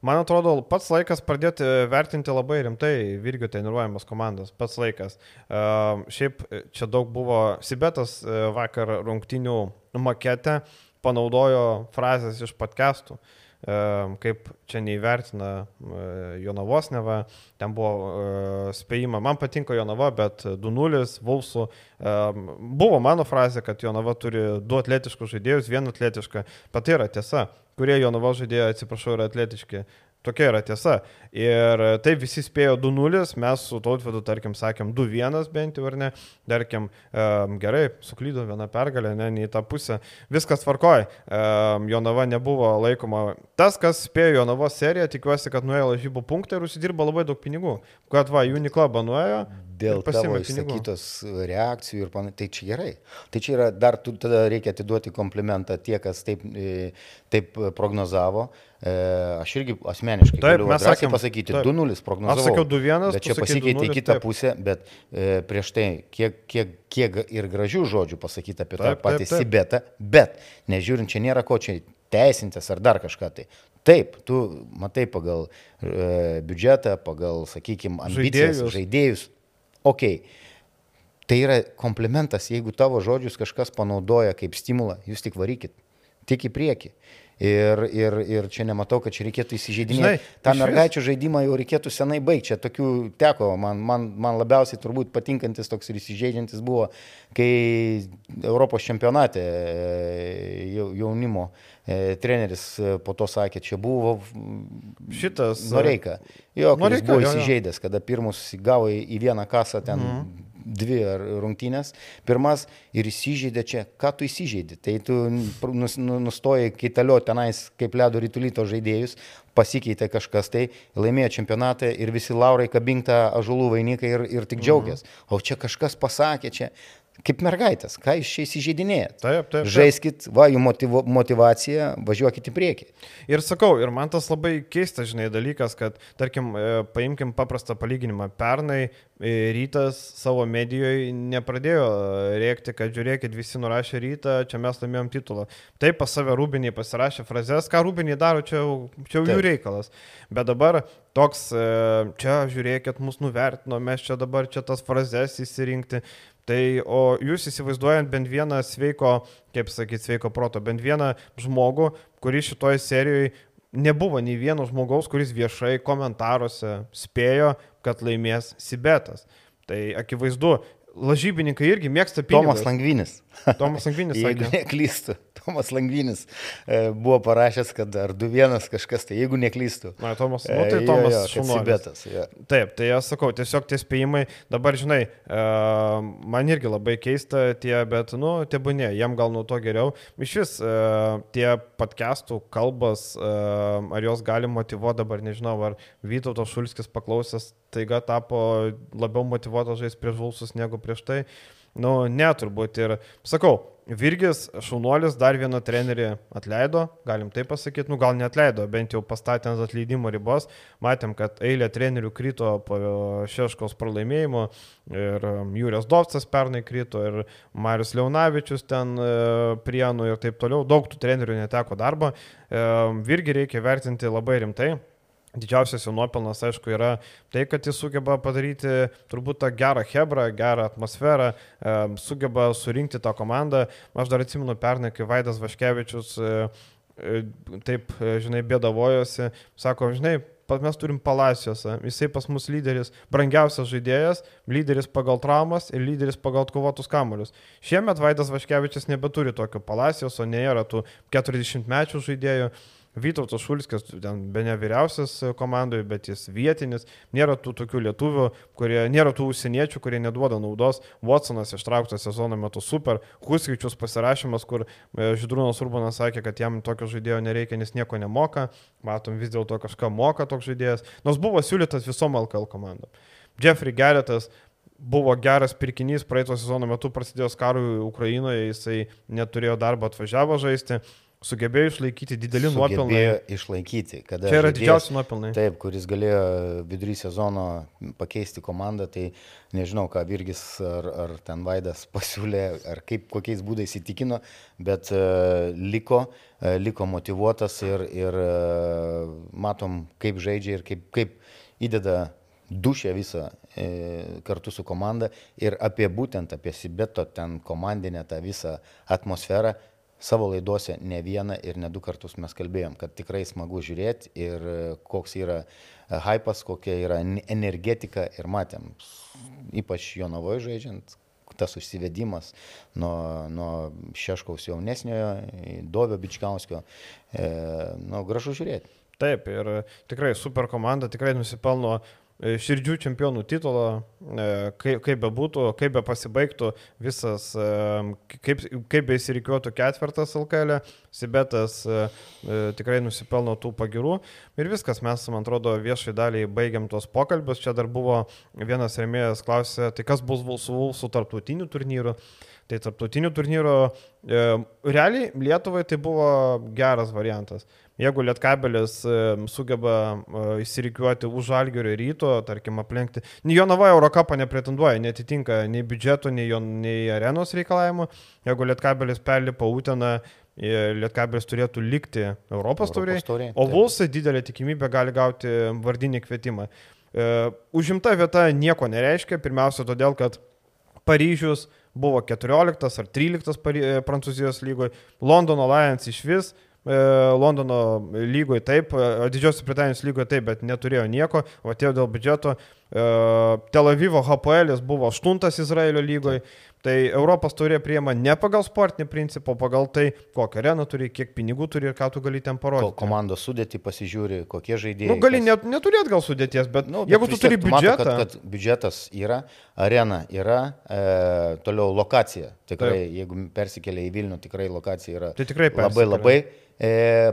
man atrodo, pats laikas pradėti vertinti labai rimtai Virgio treniruojamas komandas, pats laikas. E, šiaip čia daug buvo, Sibetas vakar rungtinių makete, panaudojo frazės iš podcastų. Kaip čia neįvertina Jonavos neva, ten buvo spėjima, man patinka Jonava, bet 2-0 Vulsų. Buvo mano frazė, kad Jonava turi du atletiškus žaidėjus, vieną atletišką, pat tai yra tiesa, kurie Jonava žaidėjai, atsiprašau, yra atletiški. Tokia yra tiesa. Ir taip visi spėjo 2-0, mes su tautvedu, tarkim, sakėm 2-1 bent jau, ar ne. Tarkim, gerai, suklydo viena pergalė, ne, ne į tą pusę. Viskas tvarkoja. Jonava nebuvo laikoma. Tas, kas spėjo Jonavos seriją, tikiuosi, kad nuėjo lažybų punktą ir užsidirbo labai daug pinigų. Kad va, Uniklubą nuėjo. Dėl tavo išsakytos reakcijų ir panašiai. Tai čia gerai. Tai čia yra, dar tu, tada reikia atiduoti komplimentą tie, kas taip, e, taip prognozavo. E, aš irgi asmeniškai taip, mes sakėm pasakyti 2-0 prognozavau. Aš sakiau 2-1. Bet čia pasikeitė į kitą taip. pusę, bet e, prieš tai kiek, kiek, kiek ir gražių žodžių pasakyti apie taip, tą patį taip. Sibetą, bet nežiūrint, čia nėra ko čia teisintis ar dar kažką tai. Taip, tu matai pagal e, biudžetą, pagal, sakykime, ambicijas, žaidėjus. žaidėjus. Ok. Tai yra komplimentas, jeigu tavo žodžius kažkas panaudoja kaip stimulą, jūs tik varykit, tik į priekį. Ir, ir, ir čia nematau, kad čia reikėtų įsižeidinėti. Ta mergaičių žaidimą jau reikėtų senai baigti. Čia tokių teko, man, man, man labiausiai turbūt patinkantis toks ir įsižeidžiantis buvo, kai Europos čempionate e, jaunimo e, treneris e, po to sakė, čia buvo šitas. Noreika. Jo, kuris Noreika, buvo įsižeidęs, kada pirmus gavo į vieną kasą ten. Mhm dvi rungtynės, pirmas ir įsižeidė čia, ką tu įsižeidė. Tai tu nustoji kaitalio tenais kaip ledo rytulyto žaidėjus, pasikeitė kažkas tai, laimėjo čempionatą ir visi laurai kabinta ažulų vainikai ir, ir tik džiaugiasi. Mhm. O čia kažkas pasakė, čia kaip mergaitės, ką jūs čia įsižeidinėjate. Taip, taip, taip. Žaiskit, va, jų motivo, motivacija, važiuokit į priekį. Ir sakau, ir man tas labai keistas, žinai, dalykas, kad, tarkim, e, paimkim paprastą palyginimą. Pernai e, rytas savo medijoje nepradėjo rėkti, kad žiūrėkit, visi nurašė rytą, čia mes laimėjom titulą. Taip pas save rūbiniai pasirašė frazes, ką rūbiniai daro, čia, čia jau jų reikalas. Bet dabar toks, e, čia žiūrėkit, mus nuvertino, mes čia dabar čia tas frazes įsirinkti. Tai o jūs įsivaizduojant bent vieną sveiko, kaip sakyti, sveiko proto, bent vieną žmogų, kuris šitoje serijoje nebuvo nei vieno žmogaus, kuris viešai komentaruose spėjo, kad laimės Sibetas. Tai akivaizdu, lažybininkai irgi mėgsta pinigus. Tomas Langvinis. *laughs* Tomas Langvinis. Jeigu neklystu. Tomas Langvinis e, buvo parašęs, kad ar 2-1 kažkas, tai jeigu neklystu. Na, Tomas, nu, tai e, Tomas. Ja. Taip, tai aš sakau, tiesiog tie spėjimai, dabar žinai, e, man irgi labai keista tie, bet, nu, tebūnė, jam gal nuo to geriau. Iš vis, tie podcastų kalbas, ar jos gali motivuoti dabar, nežinau, ar Vytautas Šulskis paklausęs, taiga tapo labiau motivuotas žaisti prieš Vulsus negu prieš tai. Nu, neturbūt. Ir sakau, Virgis Šaunuolis dar vieną trenerį atleido, galim tai pasakyti, nu gal neatleido, bent jau pastatė ant atleidimo ribos. Matėm, kad eilė trenerių krito po Šeškos pralaimėjimo ir um, Jūrijas Dovcas pernai krito ir Marius Leonavičius ten e, prienų ir taip toliau. Daug tų trenerių neteko darbo. E, Virgį reikia vertinti labai rimtai. Didžiausias jo nuopelnas, aišku, yra tai, kad jis sugeba padaryti turbūt tą gerą hebrą, gerą atmosferą, e, sugeba surinkti tą komandą. Aš dar atsimenu pernai, kai Vaidas Vaškevičius e, e, taip, žinai, bėdavojosi, sako, žinai, mes turim Palaciosą, jisai pas mus lyderis, brangiausias žaidėjas, lyderis pagal traumas ir lyderis pagal atkovotus kamolius. Šiemet Vaidas Vaškevičius nebeturi tokio Palacioso, nėra tų 40 mečių žaidėjų. Vytautas Šulskis, ten be ne vyriausias komandoje, bet jis vietinis, nėra tų tokių lietuvių, kurie, nėra tų užsieniečių, kurie neduoda naudos. Watsonas ištrauktas sezono metu super, Huskičius pasirašymas, kur e, Židrūnas Urbanas sakė, kad jam tokio žaidėjo nereikia, nes nieko nemoka, matom vis dėlto kažką moka toks žaidėjas, nors buvo siūlytas visom LKL komandom. Jeffrey Geretas buvo geras pirkinys, praeito sezono metu prasidėjus karui Ukrainoje, jisai neturėjo darbo, atvažiavo žaisti sugebėjo išlaikyti didelį nuopelną. Sugebėjo išlaikyti. Čia yra didžiausi nuopelnai. Taip, kuris galėjo vidury sezono pakeisti komandą, tai nežinau, ką Virgis ar, ar ten Vaidas pasiūlė, ar kaip, kokiais būdais įtikino, bet uh, liko, uh, liko motivuotas ir, ir uh, matom, kaip žaidžia ir kaip, kaip įdeda dušę visą e, kartu su komanda ir apie būtent apie Sibeto ten komandinę tą visą atmosferą savo laidose ne vieną ir ne du kartus mes kalbėjom, kad tikrai smagu žiūrėti ir e, koks yra e, hypas, kokia yra energetika ir matėm, ypač jo navoje žaidžiant, tas užsivedimas nuo, nuo Šeškaus jaunesniojo, Dovio Bičkauskio, e, nu, gražu žiūrėti. Taip, ir tikrai super komanda, tikrai nusipelno širdžių čempionų titulo, e, kaip, kaip be būtų, kaip be pasibaigtų visas, e, kaip, kaip be įsirikiuotų ketvirtas LKL, Sibetas tikrai nusipelno tų pagirų. Ir viskas, mes, man atrodo, viešai daliai baigiam tos pokalbius. Čia dar buvo vienas remėjas klausė, tai kas bus su Vulsų tarptautiniu turnyru. Tai tarptautinių turnyrų e, realiai Lietuvai tai buvo geras variantas. Jeigu Lietkabelis sugeba įsirikiuoti už Algerio ryto, tarkim, aplenkti, Jonava Eurocapą nepretenduoja, netitinka nei biudžeto, nei, nei arenos reikalavimų. Jeigu Lietkabelis perlipa Uteną, Lietkabelis turėtų likti Europos tauriai, o Vulsai didelė tikimybė gali gauti vardinį kvietimą. E, užimta vieta nieko nereiškia, pirmiausia todėl, kad Paryžius buvo 14 ar 13 Prancūzijos lygoje, Londono Lions iš vis E, Londono lygoje taip, e, Didžiosios Britanijos lygoje taip, bet neturėjo nieko, o atėjo dėl biudžeto. E, Tel Avivo HPL buvo 8 Izraelio lygoje. Tai Europos turė priema ne pagal sportinį principą, pagal tai, kokią areną turi, kiek pinigų turi ir ką tu gali ten parodyti. Ko, komandos sudėti pasižiūri, kokie žaidėjai. Nu, gali kas... net, neturėti gal sudėties, bet, nu, bet jeigu tu turi biudžetą. Mato, kad, kad biudžetas yra, arena yra, e, toliau lokacija. Tikrai, Taip. jeigu persikelia į Vilnių, tikrai lokacija yra tai tikrai labai labai e,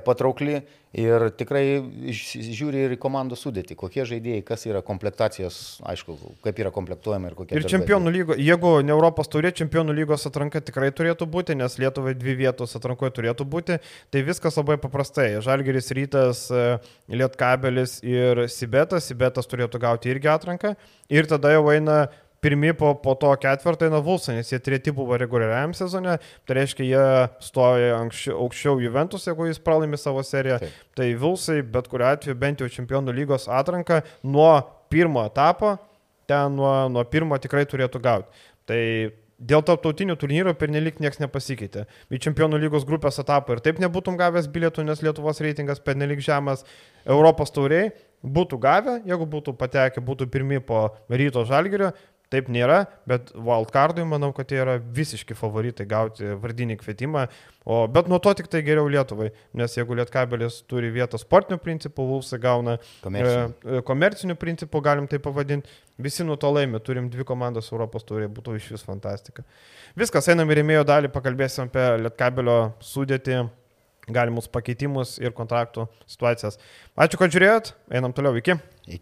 patraukli ir tikrai žiūri ir į komandų sudėtį, kokie žaidėjai, kas yra komplektacijos, aišku, kaip yra komplektuojama ir kokie. Ir čempionų lygo, jeigu ne Europos turė, čempionų lygos atranka tikrai turėtų būti, nes Lietuvai dvi vietos atrankoje turėtų būti, tai viskas labai paprastai. Žalgeris rytas, e, Lietkabelis ir Sibetas, Sibetas turėtų gauti irgi atranką ir tada jau eina pirmi po, po to ketvirtą eina Vulsai, nes jie treti buvo reguliariam sezone, tai reiškia, jie stoja anksčiau, aukščiau Juventus, jeigu jis pralaimi savo seriją. Taip. Tai Vulsai bet kuriu atveju bent jau čempionų lygos atranką nuo pirmo etapo, ten nuo, nuo pirmo tikrai turėtų gauti. Tai dėl tarptautinių turnyrų pernelik niekas nepasikeitė. Į čempionų lygos grupės etapą ir taip nebūtum gavęs bilietų, nes Lietuvos reitingas pernelik žemas. Europos tauriai būtų gavę, jeigu būtų patekę, būtų pirmi po ryto žalgerio, Taip nėra, bet wildcardui manau, kad jie yra visiški favoritai gauti vardinį kvietimą, o, bet nuo to tik tai geriau Lietuvai, nes jeigu Lietkabelis turi vietą sportinių principų, Vulsai gauna komercinių. E, e, komercinių principų, galim tai pavadinti, visi nuo to laimė, turim dvi komandas Europos turė, būtų iš vis fantastika. Viskas, einam į rėmėjo dalį, pakalbėsim apie Lietkabelio sudėtį galimus pakeitimus ir kontraktų situacijas. Ačiū, kad žiūrėjot, einam toliau, iki. iki.